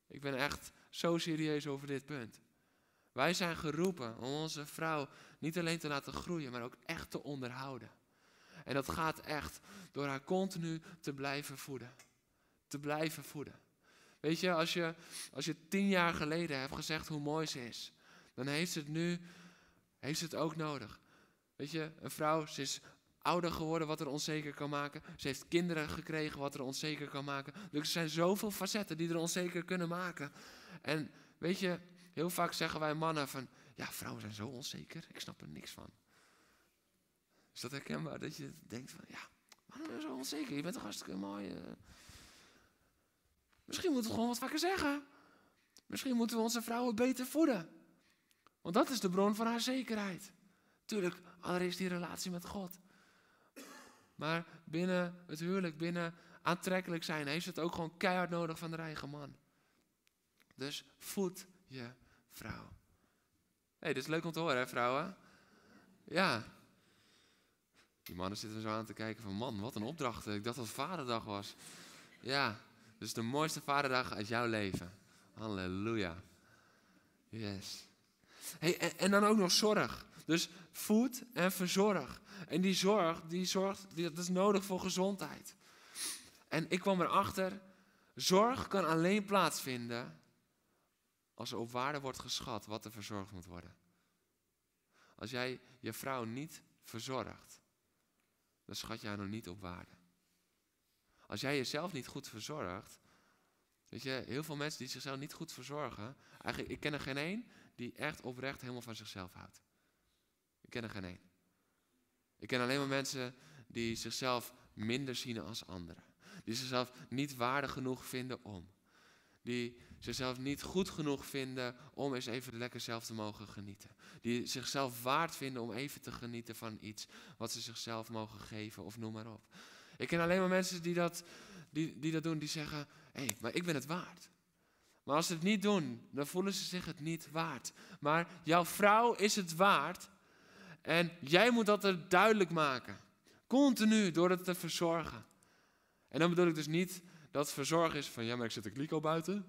A: Ik ben echt zo serieus over dit punt. Wij zijn geroepen om onze vrouw niet alleen te laten groeien, maar ook echt te onderhouden. En dat gaat echt door haar continu te blijven voeden. Te blijven voeden. Weet je, als je, als je tien jaar geleden hebt gezegd hoe mooi ze is, dan heeft ze het nu heeft ze het ook nodig. Weet je, een vrouw, ze is ouder geworden wat er onzeker kan maken. Ze heeft kinderen gekregen wat er onzeker kan maken. Dus er zijn zoveel facetten die er onzeker kunnen maken. En weet je, heel vaak zeggen wij mannen van, ja, vrouwen zijn zo onzeker, ik snap er niks van. Is dat herkenbaar? Dat je denkt van, ja, ben je zo onzeker. Je bent toch hartstikke mooi. eh. Misschien moeten we gewoon wat vaker zeggen. Misschien moeten we onze vrouwen beter voeden. Want dat is de bron van haar zekerheid. Tuurlijk, allereerst die relatie met God. Maar binnen het huwelijk, binnen aantrekkelijk zijn, heeft het ook gewoon keihard nodig van de eigen man. Dus voed je vrouw. Hé, hey, dit is leuk om te horen, hè, vrouwen? Ja. Die mannen zitten zo aan te kijken van, man, wat een opdracht. Ik dacht dat het vaderdag was. Ja, dus de mooiste vaderdag uit jouw leven. Halleluja. Yes. Hey, en, en dan ook nog zorg. Dus voed en verzorg. En die zorg, die zorgt, dat is nodig voor gezondheid. En ik kwam erachter, zorg kan alleen plaatsvinden als er op waarde wordt geschat wat er verzorgd moet worden. Als jij je vrouw niet verzorgt, dan schat je haar nog niet op waarde. Als jij jezelf niet goed verzorgt, weet je, heel veel mensen die zichzelf niet goed verzorgen, eigenlijk, ik ken er geen één die echt oprecht helemaal van zichzelf houdt. Ik ken er geen één. Ik ken alleen maar mensen die zichzelf minder zien als anderen. Die zichzelf niet waardig genoeg vinden om. Die zichzelf niet goed genoeg vinden om eens even lekker zelf te mogen genieten. Die zichzelf waard vinden om even te genieten van iets wat ze zichzelf mogen geven of noem maar op. Ik ken alleen maar mensen die dat, die, die dat doen, die zeggen, hé, hey, maar ik ben het waard. Maar als ze het niet doen, dan voelen ze zich het niet waard. Maar jouw vrouw is het waard en jij moet dat er duidelijk maken. Continu door het te verzorgen. En dan bedoel ik dus niet dat verzorgen is van ja, maar ik zet de kliko buiten.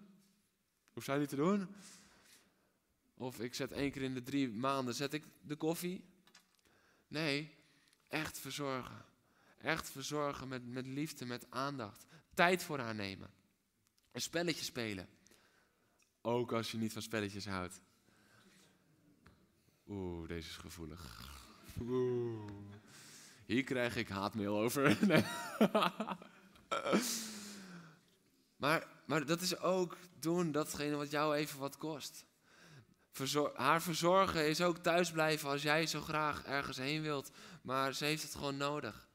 A: Hoef zij niet te doen. Of ik zet één keer in de drie maanden zet ik de koffie. Nee, echt verzorgen. Echt verzorgen met, met liefde, met aandacht. Tijd voor haar nemen. Een spelletje spelen. Ook als je niet van spelletjes houdt. Oeh, deze is gevoelig. Oeh. Hier krijg ik haatmail over. Maar, maar dat is ook doen datgene wat jou even wat kost. Haar verzorgen is ook thuisblijven als jij zo graag ergens heen wilt. Maar ze heeft het gewoon nodig.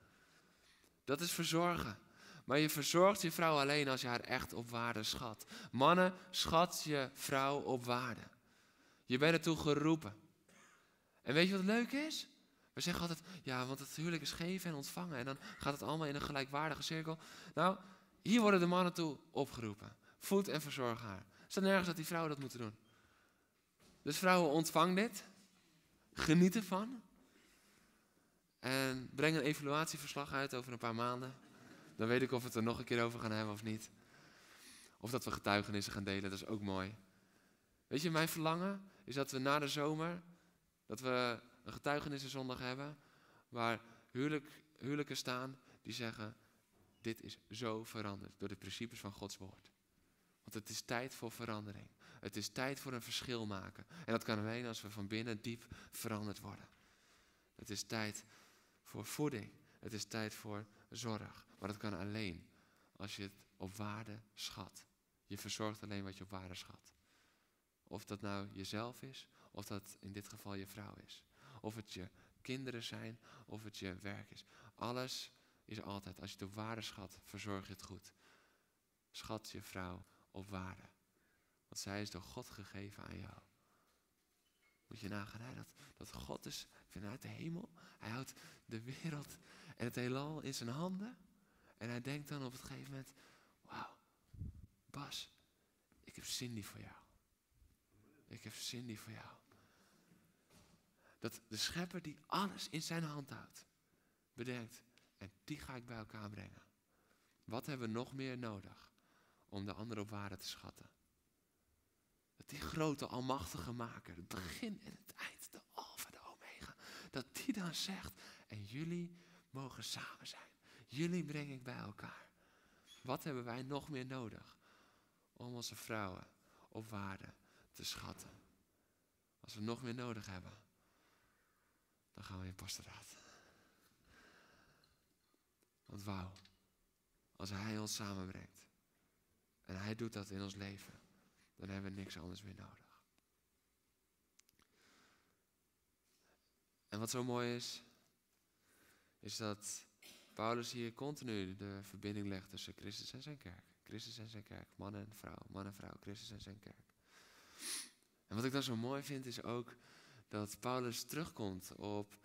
A: Dat is verzorgen. Maar je verzorgt je vrouw alleen als je haar echt op waarde schat. Mannen, schat je vrouw op waarde. Je bent ertoe geroepen. En weet je wat leuk is? We zeggen altijd, ja, want het huwelijk is geven en ontvangen. En dan gaat het allemaal in een gelijkwaardige cirkel. Nou, hier worden de mannen toe opgeroepen. Voed en verzorg haar. Er staat nergens dat die vrouwen dat moeten doen. Dus vrouwen, ontvang dit. Geniet ervan. En breng een evaluatieverslag uit over een paar maanden. Dan weet ik of we het er nog een keer over gaan hebben of niet. Of dat we getuigenissen gaan delen, dat is ook mooi. Weet je, mijn verlangen is dat we na de zomer, dat we een getuigeniszondag hebben, waar huwelijk, huwelijken staan die zeggen, dit is zo veranderd door de principes van Gods woord. Want het is tijd voor verandering. Het is tijd voor een verschil maken. En dat kan alleen als we van binnen diep veranderd worden. Het is tijd voor voeding. Het is tijd voor zorg. Maar dat kan alleen als je het op waarde schat. Je verzorgt alleen wat je op waarde schat. Of dat nou jezelf is, of dat in dit geval je vrouw is. Of het je kinderen zijn, of het je werk is. Alles is altijd, als je op waarde schat, verzorg je het goed. Schat je vrouw op waarde. Want zij is door God gegeven aan jou. Moet je nagaan, hè? Dat, dat God is vanuit de hemel. Hij houdt de wereld en het heelal in zijn handen. En hij denkt dan op het gegeven moment, wauw, Bas, ik heb Cindy voor jou. Ik heb Cindy voor jou. Dat de schepper die alles in zijn hand houdt, bedenkt, en die ga ik bij elkaar brengen. Wat hebben we nog meer nodig om de ander op waarde te schatten? Dat die grote almachtige maker, het begin en het eind, de alfa, de omega, dat die dan zegt, en jullie mogen samen zijn. Jullie breng ik bij elkaar. Wat hebben wij nog meer nodig om onze vrouwen op waarde te schatten? Als we nog meer nodig hebben, dan gaan we in pastoraat. Want wauw, als Hij ons samenbrengt en Hij doet dat in ons leven, dan hebben we niks anders meer nodig. En wat zo mooi is, is dat Paulus hier continu de verbinding legt tussen Christus en zijn kerk. Christus en zijn kerk, man en vrouw, man en vrouw, Christus en zijn kerk. En wat ik dan zo mooi vind is ook dat Paulus terugkomt op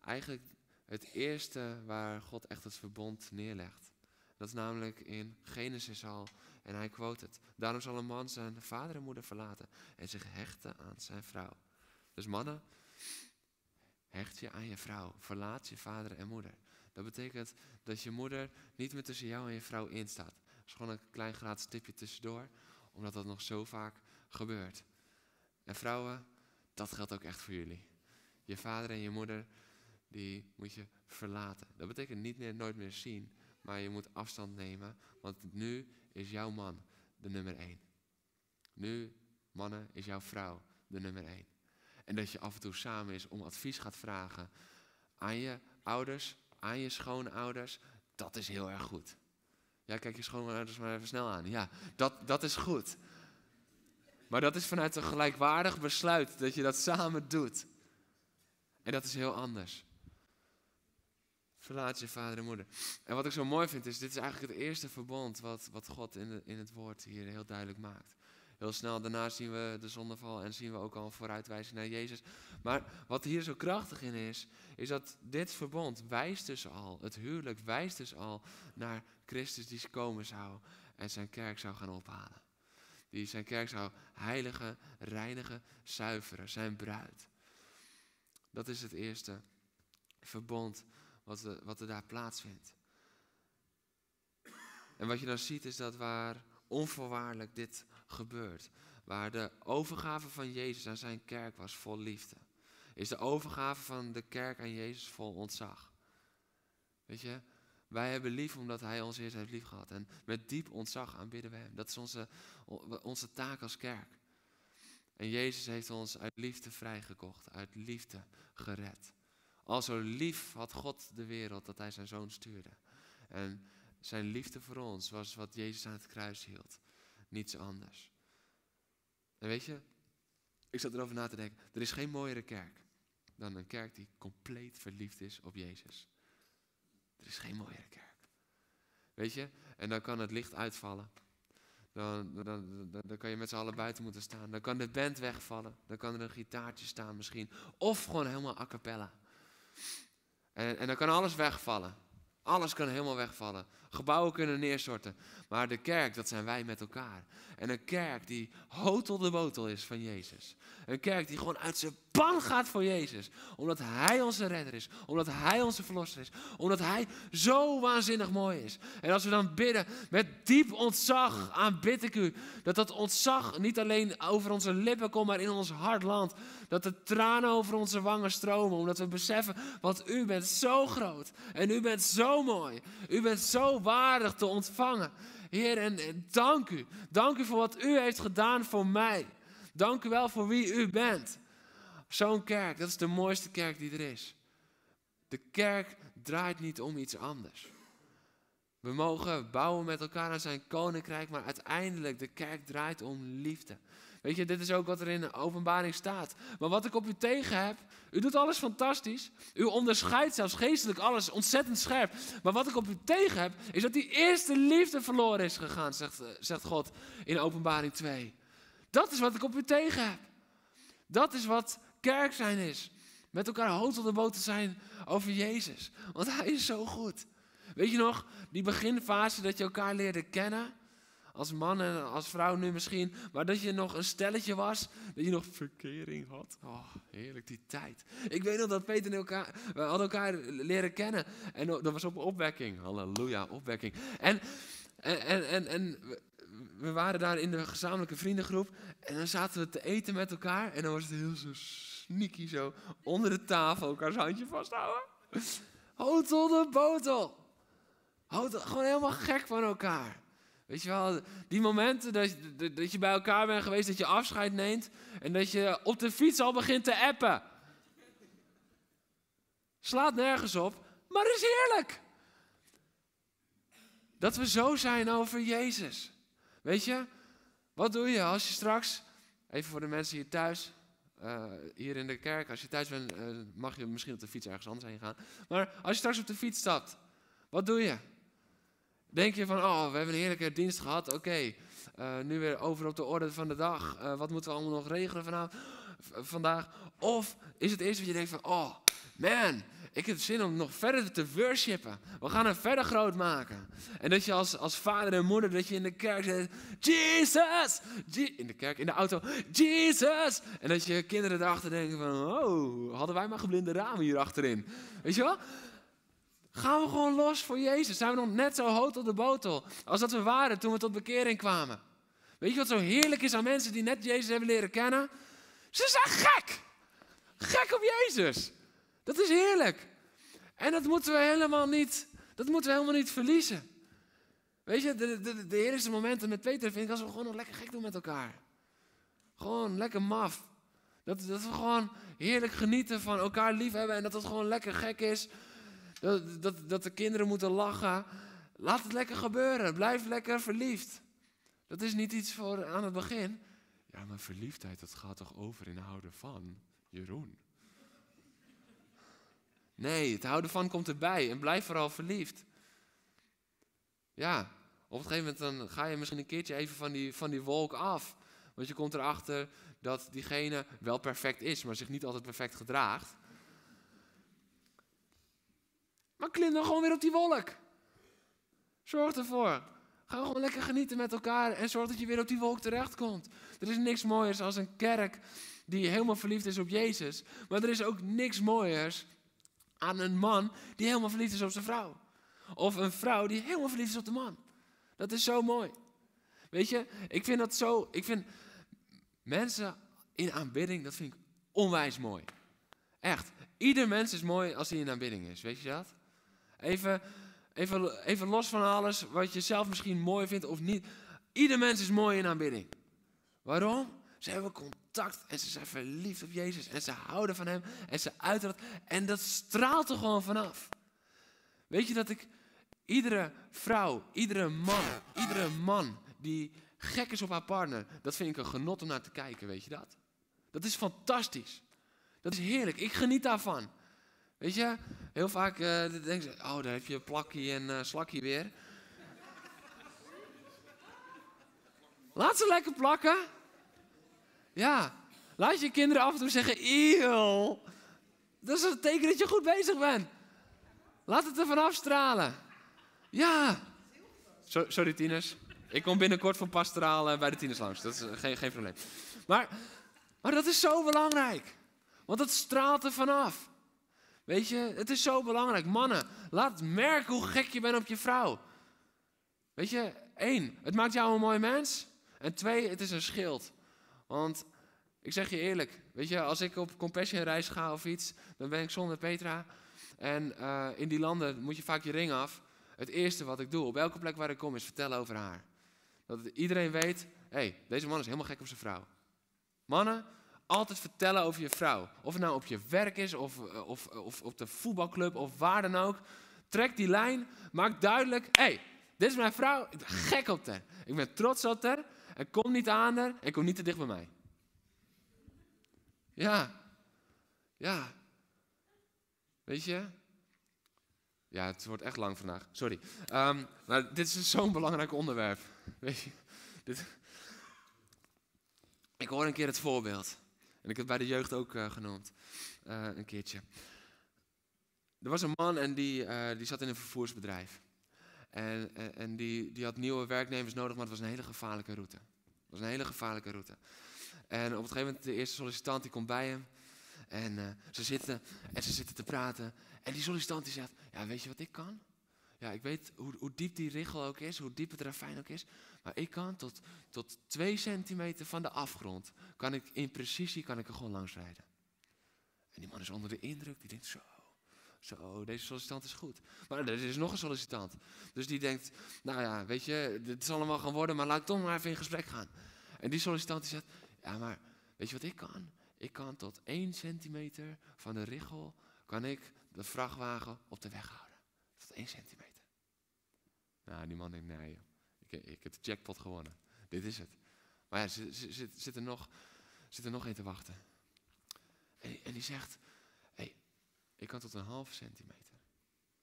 A: eigenlijk het eerste waar God echt het verbond neerlegt. Dat is namelijk in Genesis al, en hij quote het. Daarom zal een man zijn vader en moeder verlaten en zich hechten aan zijn vrouw. Dus mannen, hecht je aan je vrouw, verlaat je vader en moeder. Dat betekent dat je moeder niet meer tussen jou en je vrouw instaat. Dat is gewoon een klein gratis tipje tussendoor, omdat dat nog zo vaak gebeurt. En vrouwen, dat geldt ook echt voor jullie. Je vader en je moeder, die moet je verlaten. Dat betekent niet meer, nooit meer zien, maar je moet afstand nemen, want nu is jouw man de nummer één. Nu, mannen, is jouw vrouw de nummer één. En dat je af en toe samen is om advies gaat vragen aan je ouders, aan je schoonouders, dat is heel erg goed. Ja, kijk je schoonouders maar even snel aan. Ja, dat, dat is goed. Maar dat is vanuit een gelijkwaardig besluit dat je dat samen doet. En dat is heel anders. Verlaat je vader en moeder. En wat ik zo mooi vind is, dit is eigenlijk het eerste verbond wat, wat God in, in het woord hier heel duidelijk maakt. Heel snel daarna zien we de zondeval en zien we ook al een vooruitwijzing naar Jezus. Maar wat hier zo krachtig in is, is dat dit verbond wijst dus al, het huwelijk wijst dus al naar Christus die komen zou en zijn kerk zou gaan ophalen. Die zijn kerk zou heiligen, reinigen, zuiveren, zijn bruid. Dat is het eerste verbond wat, wat er daar plaatsvindt. En wat je dan ziet is dat waar onvoorwaardelijk dit gebeurt, waar de overgave van Jezus aan zijn kerk was vol liefde, is de overgave van de kerk aan Jezus vol ontzag. Weet je, wij hebben lief omdat Hij ons eerst heeft lief gehad. En met diep ontzag aanbidden we Hem. Dat is onze, onze taak als kerk. En Jezus heeft ons uit liefde vrijgekocht, uit liefde gered. Al zo lief had God de wereld dat Hij zijn zoon stuurde. En zijn liefde voor ons was wat Jezus aan het kruis hield. Niets anders. En weet je, ik zat erover na te denken. Er is geen mooiere kerk dan een kerk die compleet verliefd is op Jezus. Er is geen mooiere kerk. Weet je? En dan kan het licht uitvallen. Dan, dan, dan, dan, kan je met z'n allen buiten moeten staan. Dan kan de band wegvallen. Dan kan er een gitaartje staan misschien. Of gewoon helemaal a cappella. En, en dan kan alles wegvallen. Alles kan helemaal wegvallen. Gebouwen kunnen neerstorten. Maar de kerk, dat zijn wij met elkaar. En een kerk die hotel de botel is van Jezus. Een kerk die gewoon uit zijn pan gaat voor Jezus. Omdat Hij onze redder is. Omdat Hij onze verlosser is. Omdat Hij zo waanzinnig mooi is. En als we dan bidden met diep ontzag, aanbid ik u. Dat dat ontzag niet alleen over onze lippen komt, maar in ons hart landt. Dat de tranen over onze wangen stromen. Omdat we beseffen, want u bent zo groot. En u bent zo mooi. U bent zo waardig te ontvangen. Heer, en dank u. Dank u voor wat u heeft gedaan voor mij. Dank u wel voor wie u bent. Zo'n kerk, dat is de mooiste kerk die er is. De kerk draait niet om iets anders. We mogen bouwen met elkaar aan zijn koninkrijk, maar uiteindelijk de kerk draait om liefde. Weet je, dit is ook wat er in de openbaring staat. Maar wat ik op u tegen heb, u doet alles fantastisch. U onderscheidt zelfs geestelijk alles ontzettend scherp. Maar wat ik op u tegen heb, is dat die eerste liefde verloren is gegaan, zegt, zegt God in openbaring 2. Dat is wat ik op u tegen heb. Dat is wat kerk zijn is. Met elkaar hout op de boot te zijn over Jezus. Want hij is zo goed. Weet je nog, die beginfase dat je elkaar leerde kennen als man en als vrouw nu misschien, maar dat je nog een stelletje was, dat je nog verkering had. Oh, heerlijk die tijd. Ik weet nog dat Peter en elkaar, we hadden elkaar leren kennen en dat was op opwekking. Halleluja, opwekking. En, en, en, en, we waren daar in de gezamenlijke vriendengroep en dan zaten we te eten met elkaar en dan was het heel zo sneaky zo onder de tafel elkaars handje vasthouden. Hotel de botel. Hotel, gewoon helemaal gek van elkaar. Weet je wel, die momenten dat, dat je bij elkaar bent geweest, dat je afscheid neemt en dat je op de fiets al begint te appen. Slaat nergens op, maar is heerlijk. Dat we zo zijn over Jezus. Weet je, wat doe je als je straks, even voor de mensen hier thuis, eh, hier in de kerk, als je thuis bent, eh, mag je misschien op de fiets ergens anders heen gaan. Maar als je straks op de fiets stapt, wat doe je? Denk je van, oh, we hebben een heerlijke dienst gehad, oké. eh, nu weer over op de orde van de dag. Eh, wat moeten we allemaal nog regelen vanavond, vandaag? Of is het eerst wat je denkt van, oh, man, ik heb zin om nog verder te worshipen. We gaan het verder groot maken. En dat je als, als vader en moeder, dat je in de kerk zegt, Jesus! Je- in de kerk, in de auto, Jesus! En dat je kinderen erachter denken van, oh, hadden wij maar geblinde ramen hier achterin. Weet je wel? Gaan we gewoon los voor Jezus? Zijn we nog net zo hoog op de botel als dat we waren toen we tot bekering kwamen? Weet je wat zo heerlijk is aan mensen die net Jezus hebben leren kennen? Ze zijn gek! Gek op Jezus! Dat is heerlijk. En dat moeten we helemaal niet, dat moeten we helemaal niet verliezen. Weet je, de, de, de eerste momenten met Peter vind ik als we gewoon nog lekker gek doen met elkaar. Gewoon lekker maf. Dat, dat we gewoon heerlijk genieten van elkaar liefhebben en dat het gewoon lekker gek is. Dat, dat, de kinderen moeten lachen. Laat het lekker gebeuren. Blijf lekker verliefd. Dat is niet iets voor aan het begin. Ja, maar verliefdheid, dat gaat toch over in houden van Jeroen? Nee, het houden van komt erbij en blijf vooral verliefd. Ja, op een gegeven moment dan ga je misschien een keertje even van die, van die wolk af. Want je komt erachter dat diegene wel perfect is, maar zich niet altijd perfect gedraagt. Maar klim dan gewoon weer op die wolk. Zorg ervoor. Ga gewoon lekker genieten met elkaar en zorg dat je weer op die wolk terechtkomt. Er is niks mooiers als een kerk die helemaal verliefd is op Jezus. Maar er is ook niks mooiers aan een man die helemaal verliefd is op zijn vrouw. Of een vrouw die helemaal verliefd is op de man. Dat is zo mooi. Weet je, ik vind dat zo. Ik vind mensen in aanbidding, dat vind ik onwijs mooi. Echt. Ieder mens is mooi als hij in aanbidding is. Weet je dat? Even, even, even los van alles wat je zelf misschien mooi vindt of niet. Ieder mens is mooi in aanbidding. Waarom? Ze hebben contact en ze zijn verliefd op Jezus. En ze houden van Hem en ze uiten. En dat straalt er gewoon vanaf. Weet je dat ik iedere vrouw, iedere man, iedere man die gek is op haar partner, dat vind ik een genot om naar te kijken, weet je dat? Dat is fantastisch. Dat is heerlijk. Ik geniet daarvan. Weet je, heel vaak uh, denken ze, oh, daar heb je plakje en uh, slakje weer. Laat ze lekker plakken. Ja, laat je kinderen af en toe zeggen, eeuw. Dat is een teken dat je goed bezig bent. Laat het er vanaf stralen. Ja. So, sorry, tieners. Ik kom binnenkort voor pastoraal uh, bij de tieners langs. Dat is geen, geen probleem. Maar, maar dat is zo belangrijk. Want het straalt er vanaf. Weet je, het is zo belangrijk. Mannen, laat merken hoe gek je bent op je vrouw. Weet je, één, het maakt jou een mooi mens. En twee, het is een schild. Want ik zeg je eerlijk, weet je, als ik op compassion reis ga of iets, dan ben ik zonder Petra. En uh, in die landen moet je vaak je ring af. Het eerste wat ik doe, op elke plek waar ik kom, is vertellen over haar. Dat iedereen weet, hé, hey, deze man is helemaal gek op zijn vrouw. Mannen, altijd vertellen over je vrouw. Of het nou op je werk is, of, of, of op de voetbalclub, of waar dan ook. Trek die lijn, maak duidelijk, hé, hey, dit is mijn vrouw, gek op haar. Ik ben trots op haar, en kom niet aan haar, en kom niet te dicht bij mij. Ja, ja. Weet je? Ja, het wordt echt lang vandaag, sorry. Um, maar dit is zo'n belangrijk onderwerp. Weet je? Dit... Ik hoor een keer het voorbeeld. En ik heb bij de jeugd ook uh, genoemd. Uh, een keertje. Er was een man en die, uh, die zat in een vervoersbedrijf. En, en, die, die had nieuwe werknemers nodig, maar het was een hele gevaarlijke route. Het was een hele gevaarlijke route. En op een gegeven moment, de eerste sollicitant, die komt bij hem. En ze zitten en ze zitten te praten. En die sollicitant die zegt, ja, weet je wat ik kan? Ja, ik weet hoe, hoe diep die richel ook is, hoe diep het ravijn ook is. Maar ik kan tot, tot twee centimeter van de afgrond, kan ik in precisie kan ik er gewoon langs rijden. En die man is onder de indruk, die denkt zo, zo, deze sollicitant is goed. Maar er is nog een sollicitant. Dus die denkt, nou ja, weet je, dit zal wel gaan worden, maar laat ik toch maar even in gesprek gaan. En die sollicitant die zegt, ja, maar weet je wat ik kan? Ik kan tot één centimeter van de richel, kan ik de vrachtwagen op de weg houden. Tot één centimeter. Nou, die man denkt, nee. Ik, ik heb de jackpot gewonnen. Dit is het. Maar ja, zit, zit, er, nog, zit er nog te wachten. En, en die zegt, hey, ik kan tot een halve centimeter.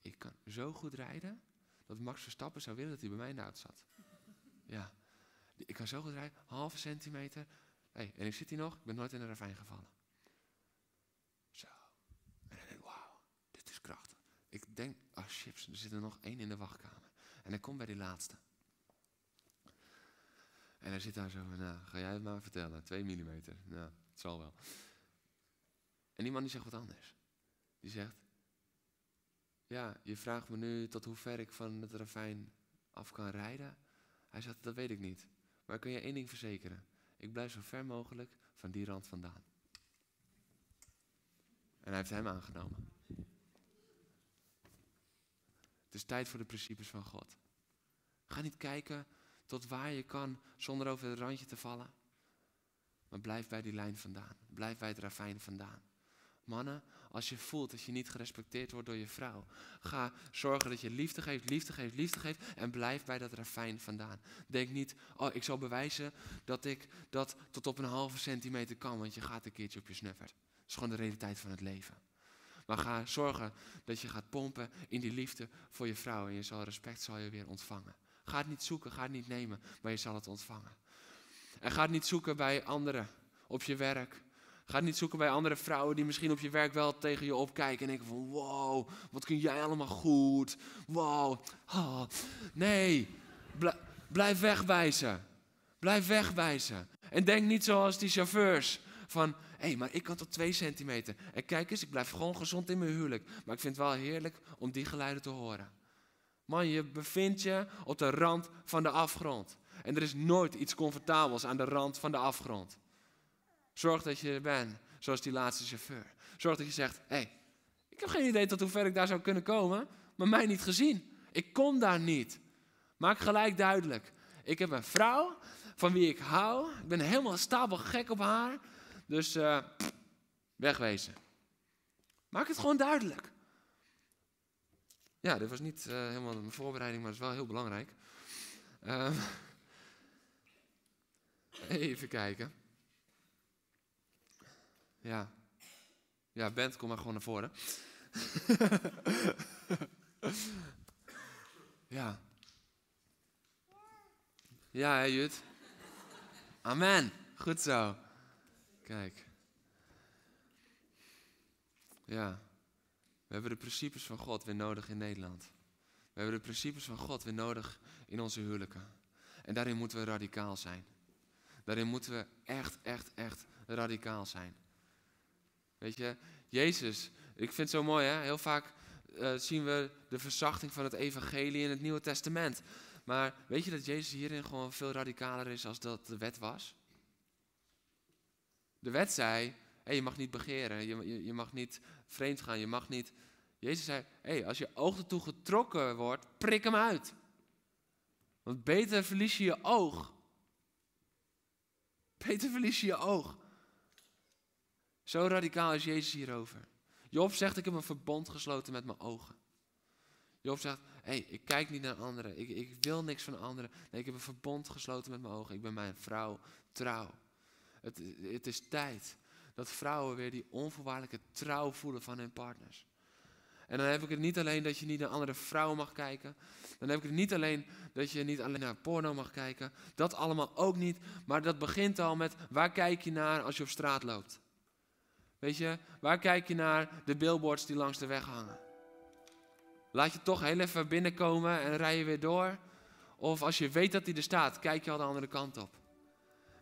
A: Ik kan zo goed rijden dat Max Verstappen zou willen dat hij bij mij in de zat. Ja, ik kan zo goed rijden, halve centimeter. Hey, en ik zit hier nog, ik ben nooit in een ravijn gevallen. Zo. En dan denk wauw, dit is krachtig. Ik denk, oh chips, er zit er nog één in de wachtkamer. En ik kom bij die laatste. En hij zit daar zo, nou, ga jij het maar vertellen. 2 millimeter, nou, het zal wel. En die man die zegt wat anders. Die zegt, ja, je vraagt me nu tot hoe ver ik van het ravijn af kan rijden. Hij zegt, dat weet ik niet. Maar ik je één ding verzekeren. Ik blijf zo ver mogelijk van die rand vandaan. En hij heeft hem aangenomen. Het is tijd voor de principes van God. Ga niet kijken tot waar je kan zonder over het randje te vallen. Maar blijf bij die lijn vandaan. Blijf bij het ravijn vandaan. Mannen, als je voelt dat je niet gerespecteerd wordt door je vrouw, ga zorgen dat je liefde geeft, liefde geeft, liefde geeft en blijf bij dat ravijn vandaan. Denk niet, oh, ik zal bewijzen dat ik dat tot op een halve centimeter kan, want je gaat een keertje op je snuffert. Dat is gewoon de realiteit van het leven. Maar ga zorgen dat je gaat pompen in die liefde voor je vrouw en je zal respect zal je weer ontvangen. Ga het niet zoeken, ga het niet nemen, maar je zal het ontvangen. En ga het niet zoeken bij anderen op je werk. Ga het niet zoeken bij andere vrouwen die misschien op je werk wel tegen je opkijken en denken van wow, wat kun jij allemaal goed. Wow. Oh. Nee, blijf wegwijzen. Blijf wegwijzen. En denk niet zoals die chauffeurs van hey, maar ik kan tot twee centimeter. En kijk eens, ik blijf gewoon gezond in mijn huwelijk. Maar ik vind het wel heerlijk om die geluiden te horen. Man, je bevindt je op de rand van de afgrond. En er is nooit iets comfortabels aan de rand van de afgrond. Zorg dat je er bent, zoals die laatste chauffeur. Zorg dat je zegt, hé, hey, ik heb geen idee tot hoe ver ik daar zou kunnen komen, maar mij niet gezien. Ik kom daar niet. Maak gelijk duidelijk. Ik heb een vrouw van wie ik hou. Ik ben helemaal stapel gek op haar. Dus uh, wegwezen. Maak het gewoon duidelijk. Ja, dit was niet uh, helemaal een voorbereiding, maar het is wel heel belangrijk. Uh, even kijken. Ja. Ja, Bent, kom maar gewoon naar voren. ja. Ja, hè, Jut? Amen. Goed zo. Kijk. Ja. We hebben de principes van God weer nodig in Nederland. We hebben de principes van God weer nodig in onze huwelijken. En daarin moeten we radicaal zijn. Daarin moeten we echt, echt, echt radicaal zijn. Weet je, Jezus, ik vind het zo mooi, hè? heel vaak uh, zien we de verzachting van het evangelie in het Nieuwe Testament. Maar weet je dat Jezus hierin gewoon veel radicaler is als dat de wet was? De wet zei, hey, je mag niet begeren, je, je, je mag niet vreemd gaan, je mag niet... Jezus zei, hey, als je oog ertoe getrokken wordt, prik hem uit. Want beter verlies je je oog. Beter verlies je je oog. Zo radicaal is Jezus hierover. Job zegt, ik heb een verbond gesloten met mijn ogen. Job zegt, hey, ik kijk niet naar anderen. Ik, ik wil niks van anderen. Nee, ik heb een verbond gesloten met mijn ogen. Ik ben mijn vrouw trouw. Het, het is tijd dat vrouwen weer die onvoorwaardelijke trouw voelen van hun partners. En dan heb ik het niet alleen dat je niet naar andere vrouwen mag kijken. Dan heb ik het niet alleen dat je niet alleen naar porno mag kijken. Dat allemaal ook niet. Maar dat begint al met waar kijk je naar als je op straat loopt. Weet je, waar kijk je naar de billboards die langs de weg hangen? Laat je toch heel even binnenkomen en rij je weer door? Of als je weet dat hij er staat, kijk je al de andere kant op.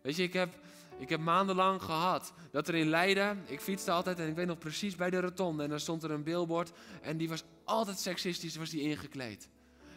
A: Weet je, ik heb, ik heb maandenlang gehad dat er in Leiden, ik fietste altijd en ik weet nog precies bij de rotonde. En daar stond er een billboard en die was altijd seksistisch, was die ingekleed.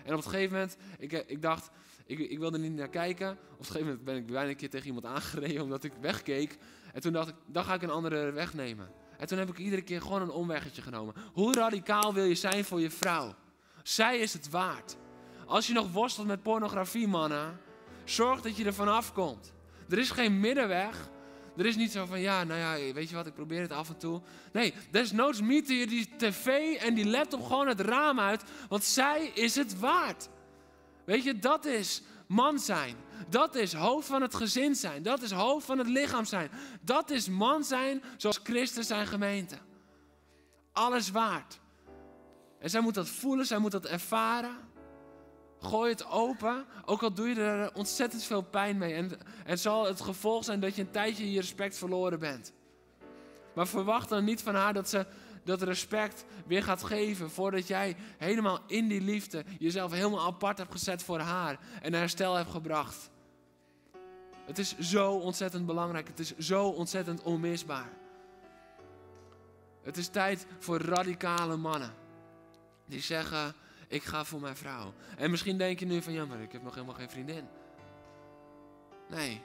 A: En op een gegeven moment, ik, ik dacht, ik, ik wilde niet naar kijken. Op een gegeven moment ben ik bijna een keer tegen iemand aangereden omdat ik wegkeek. En toen dacht ik, dan ga ik een andere weg nemen. En toen heb ik iedere keer gewoon een omweggetje genomen. Hoe radicaal wil je zijn voor je vrouw? Zij is het waard. Als je nog worstelt met pornografie, mannen, zorg dat je er vanaf komt. Er is geen middenweg. Er is niet zo van, ja, nou ja, weet je wat, ik probeer het af en toe. Nee, desnoods mieten je die tv en die laptop gewoon het raam uit, want zij is het waard. Weet je, dat is man zijn. Dat is hoofd van het gezin zijn. Dat is hoofd van het lichaam zijn. Dat is man zijn zoals Christus zijn gemeente. Alles waard. En zij moet dat voelen, zij moet dat ervaren. Gooi het open, ook al doe je er ontzettend veel pijn mee. En, en zal het gevolg zijn dat je een tijdje je respect verloren bent. Maar verwacht dan niet van haar dat ze dat respect weer gaat geven. Voordat jij helemaal in die liefde jezelf helemaal apart hebt gezet voor haar. En herstel hebt gebracht. Het is zo ontzettend belangrijk. Het is zo ontzettend onmisbaar. Het is tijd voor radicale mannen. Die zeggen, ik ga voor mijn vrouw. En misschien denk je nu van, ja maar ik heb nog helemaal geen vriendin. Nee,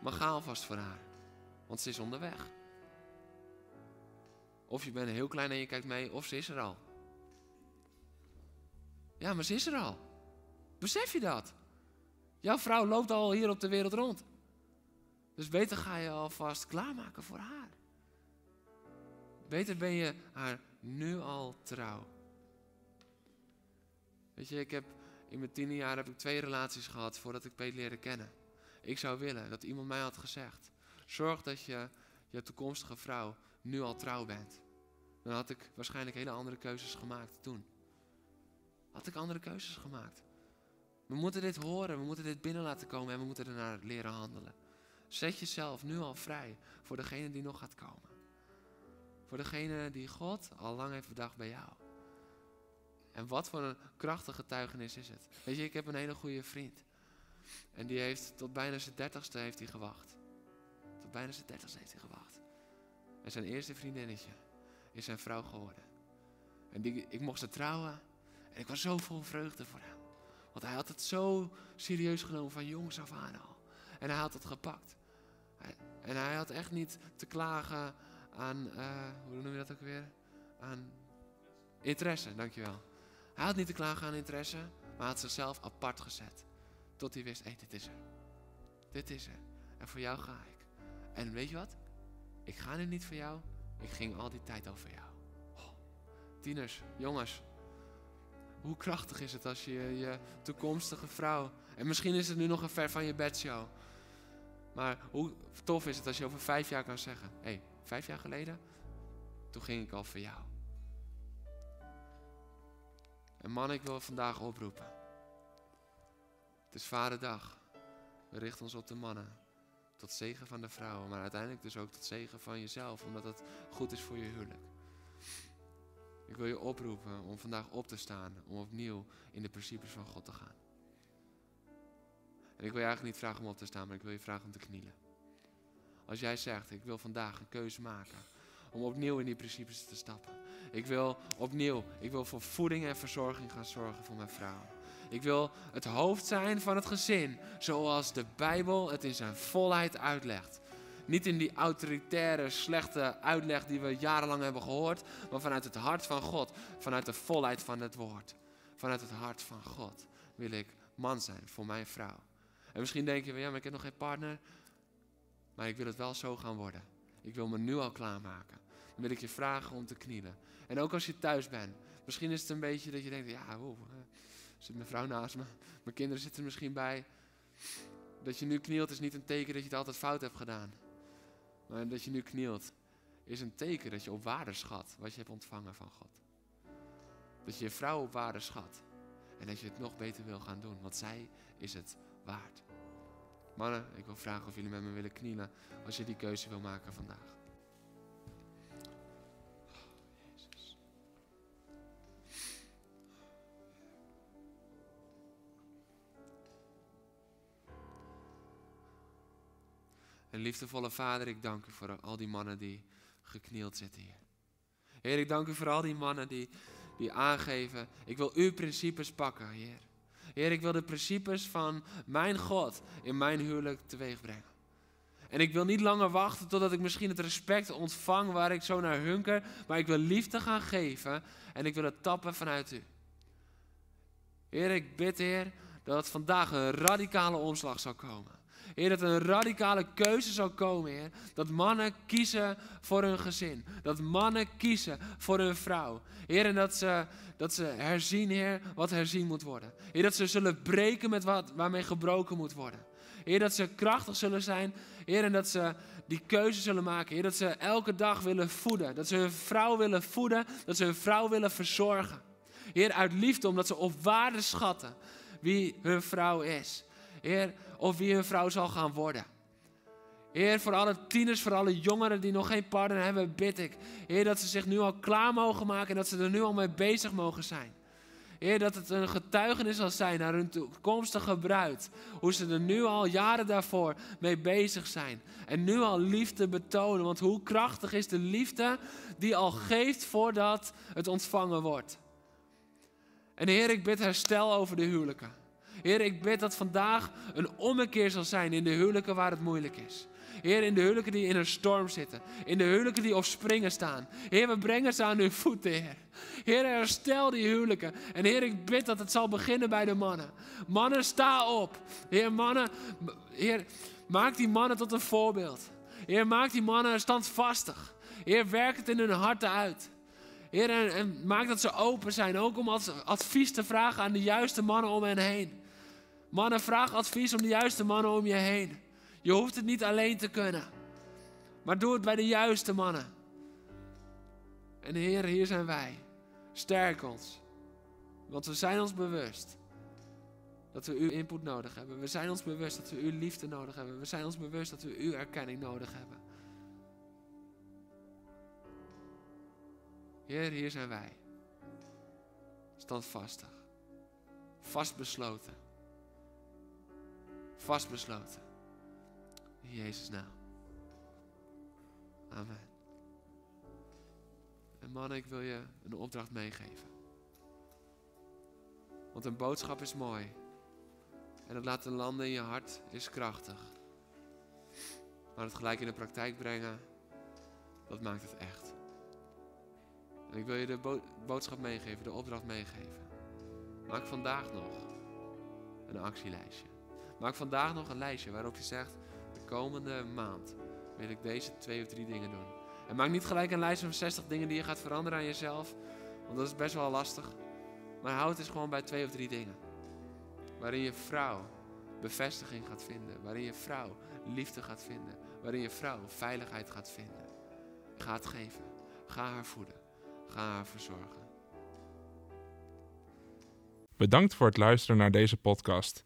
A: maar ga alvast voor haar. Want ze is onderweg. Of je bent heel klein en je kijkt mee, of ze is er al. Ja, maar ze is er al. Besef je dat? Jouw vrouw loopt al hier op de wereld rond. Dus beter ga je alvast klaarmaken voor haar. Beter ben je haar nu al trouw. Weet je, ik heb in mijn tiende jaar heb ik twee relaties gehad voordat ik Peet leerde kennen. Ik zou willen dat iemand mij had gezegd: zorg dat je je toekomstige vrouw nu al trouw bent. Dan had ik waarschijnlijk hele andere keuzes gemaakt toen. Had ik andere keuzes gemaakt. We moeten dit horen, we moeten dit binnen laten komen en we moeten ernaar leren handelen. Zet jezelf nu al vrij voor degene die nog gaat komen. Voor degene die God al lang heeft bedacht bij jou. En wat voor een krachtige getuigenis is het. Weet je, ik heb een hele goede vriend. En die heeft tot bijna zijn dertigste heeft hij gewacht. Tot bijna zijn dertigste heeft hij gewacht. En zijn eerste vriendinnetje is zijn vrouw geworden. En die, ik mocht ze trouwen. En ik was zo vol vreugde voor hem. Want hij had het zo serieus genomen van jongs af aan al. En hij had het gepakt. en hij had echt niet te klagen aan, uh, hoe noem je dat ook weer? Aan interesse, dankjewel. Hij had niet klagen aan interesse, maar had zichzelf apart gezet. Tot hij wist, hé, hey, dit is er. Dit is er. En voor jou ga ik. En weet je wat? Ik ga nu niet voor jou, ik ging al die tijd over jou. Oh, tieners, jongens. Hoe krachtig is het als je je toekomstige vrouw. En misschien is het nu nog een ver van je bedshow. Maar hoe tof is het als je over vijf jaar kan zeggen: Hé, hey, vijf jaar geleden, toen ging ik al voor jou. En man, ik wil vandaag oproepen. Het is vaderdag. We richten ons op de mannen. Tot zegen van de vrouwen, maar uiteindelijk dus ook tot zegen van jezelf, omdat het goed is voor je huwelijk. Ik wil je oproepen om vandaag op te staan, om opnieuw in de principes van God te gaan. En ik wil je eigenlijk niet vragen om op te staan, maar ik wil je vragen om te knielen. Als jij zegt, ik wil vandaag een keuze maken om opnieuw in die principes te stappen. Ik wil opnieuw, ik wil voor voeding en verzorging gaan zorgen voor mijn vrouw. Ik wil het hoofd zijn van het gezin, zoals de Bijbel het in zijn volheid uitlegt. Niet in die autoritaire, slechte uitleg die we jarenlang hebben gehoord, maar vanuit het hart van God, vanuit de volheid van het woord. Vanuit het hart van God wil ik man zijn voor mijn vrouw. En misschien denk je, ja, maar ik heb nog geen partner, maar ik wil het wel zo gaan worden. Ik wil me nu al klaarmaken. Dan wil ik je vragen om te knielen. En ook als je thuis bent. Misschien is het een beetje dat je denkt, ja, wow, zit mijn vrouw naast me. Mijn kinderen zitten er misschien bij. Dat je nu knielt is niet een teken dat je het altijd fout hebt gedaan. Maar dat je nu knielt is een teken dat je op waarde schat wat je hebt ontvangen van God. Dat je je vrouw op waarde schat. En dat je het nog beter wil gaan doen, want zij is het waard. Mannen, ik wil vragen of jullie met me willen knielen als je die keuze wil maken vandaag. En liefdevolle Vader, ik dank u voor al die mannen die geknield zitten hier. Heer, ik dank u voor al die mannen die, die aangeven, ik wil uw principes pakken, Heer. Heer, ik wil de principes van mijn God in mijn huwelijk teweeg brengen. En ik wil niet langer wachten totdat ik misschien het respect ontvang waar ik zo naar hunker, maar ik wil liefde gaan geven en ik wil het tappen vanuit u. Heer, ik bid, Heer, dat vandaag een radicale omslag zal komen. Heer, dat een radicale keuze zal komen, Heer. Dat mannen kiezen voor hun gezin. Dat mannen kiezen voor hun vrouw. Heer, en dat ze, dat ze herzien, Heer, wat herzien moet worden. Heer, dat ze zullen breken met wat waarmee gebroken moet worden. Heer, dat ze krachtig zullen zijn. Heer, en dat ze die keuze zullen maken. Heer, dat ze elke dag willen voeden. Dat ze hun vrouw willen voeden. Dat ze hun vrouw willen verzorgen. Heer, uit liefde, omdat ze op waarde schatten wie hun vrouw is. Heer, of wie hun vrouw zal gaan worden. Heer, voor alle tieners, voor alle jongeren die nog geen partner hebben, bid ik. Heer, dat ze zich nu al klaar mogen maken en dat ze er nu al mee bezig mogen zijn. Heer, dat het een getuigenis zal zijn naar hun toekomstige bruid. Hoe ze er nu al jaren daarvoor mee bezig zijn. En nu al liefde betonen. Want hoe krachtig is de liefde die al geeft voordat het ontvangen wordt. En Heer, ik bid herstel over de huwelijken. Heer, ik bid dat vandaag een ommekeer zal zijn in de huwelijken waar het moeilijk is. Heer, in de huwelijken die in een storm zitten. In de huwelijken die op springen staan. Heer, we brengen ze aan uw voeten, Heer. Heer, herstel die huwelijken. En Heer, ik bid dat het zal beginnen bij de mannen. Mannen, sta op. Heer, mannen, Heer, maak die mannen tot een voorbeeld. Heer, maak die mannen standvastig. Heer, werk het in hun harten uit. Heer, en, en maak dat ze open zijn, ook om advies te vragen aan de juiste mannen om hen heen. Mannen, vraag advies om de juiste mannen om je heen. Je hoeft het niet alleen te kunnen. Maar doe het bij de juiste mannen. En Heer, hier zijn wij. Sterk ons. Want we zijn ons bewust dat we uw input nodig hebben. We zijn ons bewust dat we uw liefde nodig hebben. We zijn ons bewust dat we uw erkenning nodig hebben. Heer, hier zijn wij. Standvastig. Vastbesloten. Vastbesloten. In Jezus' naam. Amen. En man, ik wil je een opdracht meegeven. Want een boodschap is mooi. En het laten landen in je hart is krachtig. Maar het gelijk in de praktijk brengen, dat maakt het echt. En ik wil je de boodschap meegeven, de opdracht meegeven. Maak vandaag nog een actielijstje. Maak vandaag nog een lijstje waarop je zegt: de komende maand wil ik deze twee of drie dingen doen. En maak niet gelijk een lijst van 60 dingen die je gaat veranderen aan jezelf, want dat is best wel lastig. Maar houd het eens gewoon bij twee of drie dingen. Waarin je vrouw bevestiging gaat vinden, waarin je vrouw liefde gaat vinden, waarin je vrouw veiligheid gaat vinden. Ga het geven, ga haar voeden, ga haar verzorgen.
B: Bedankt voor het luisteren naar deze podcast.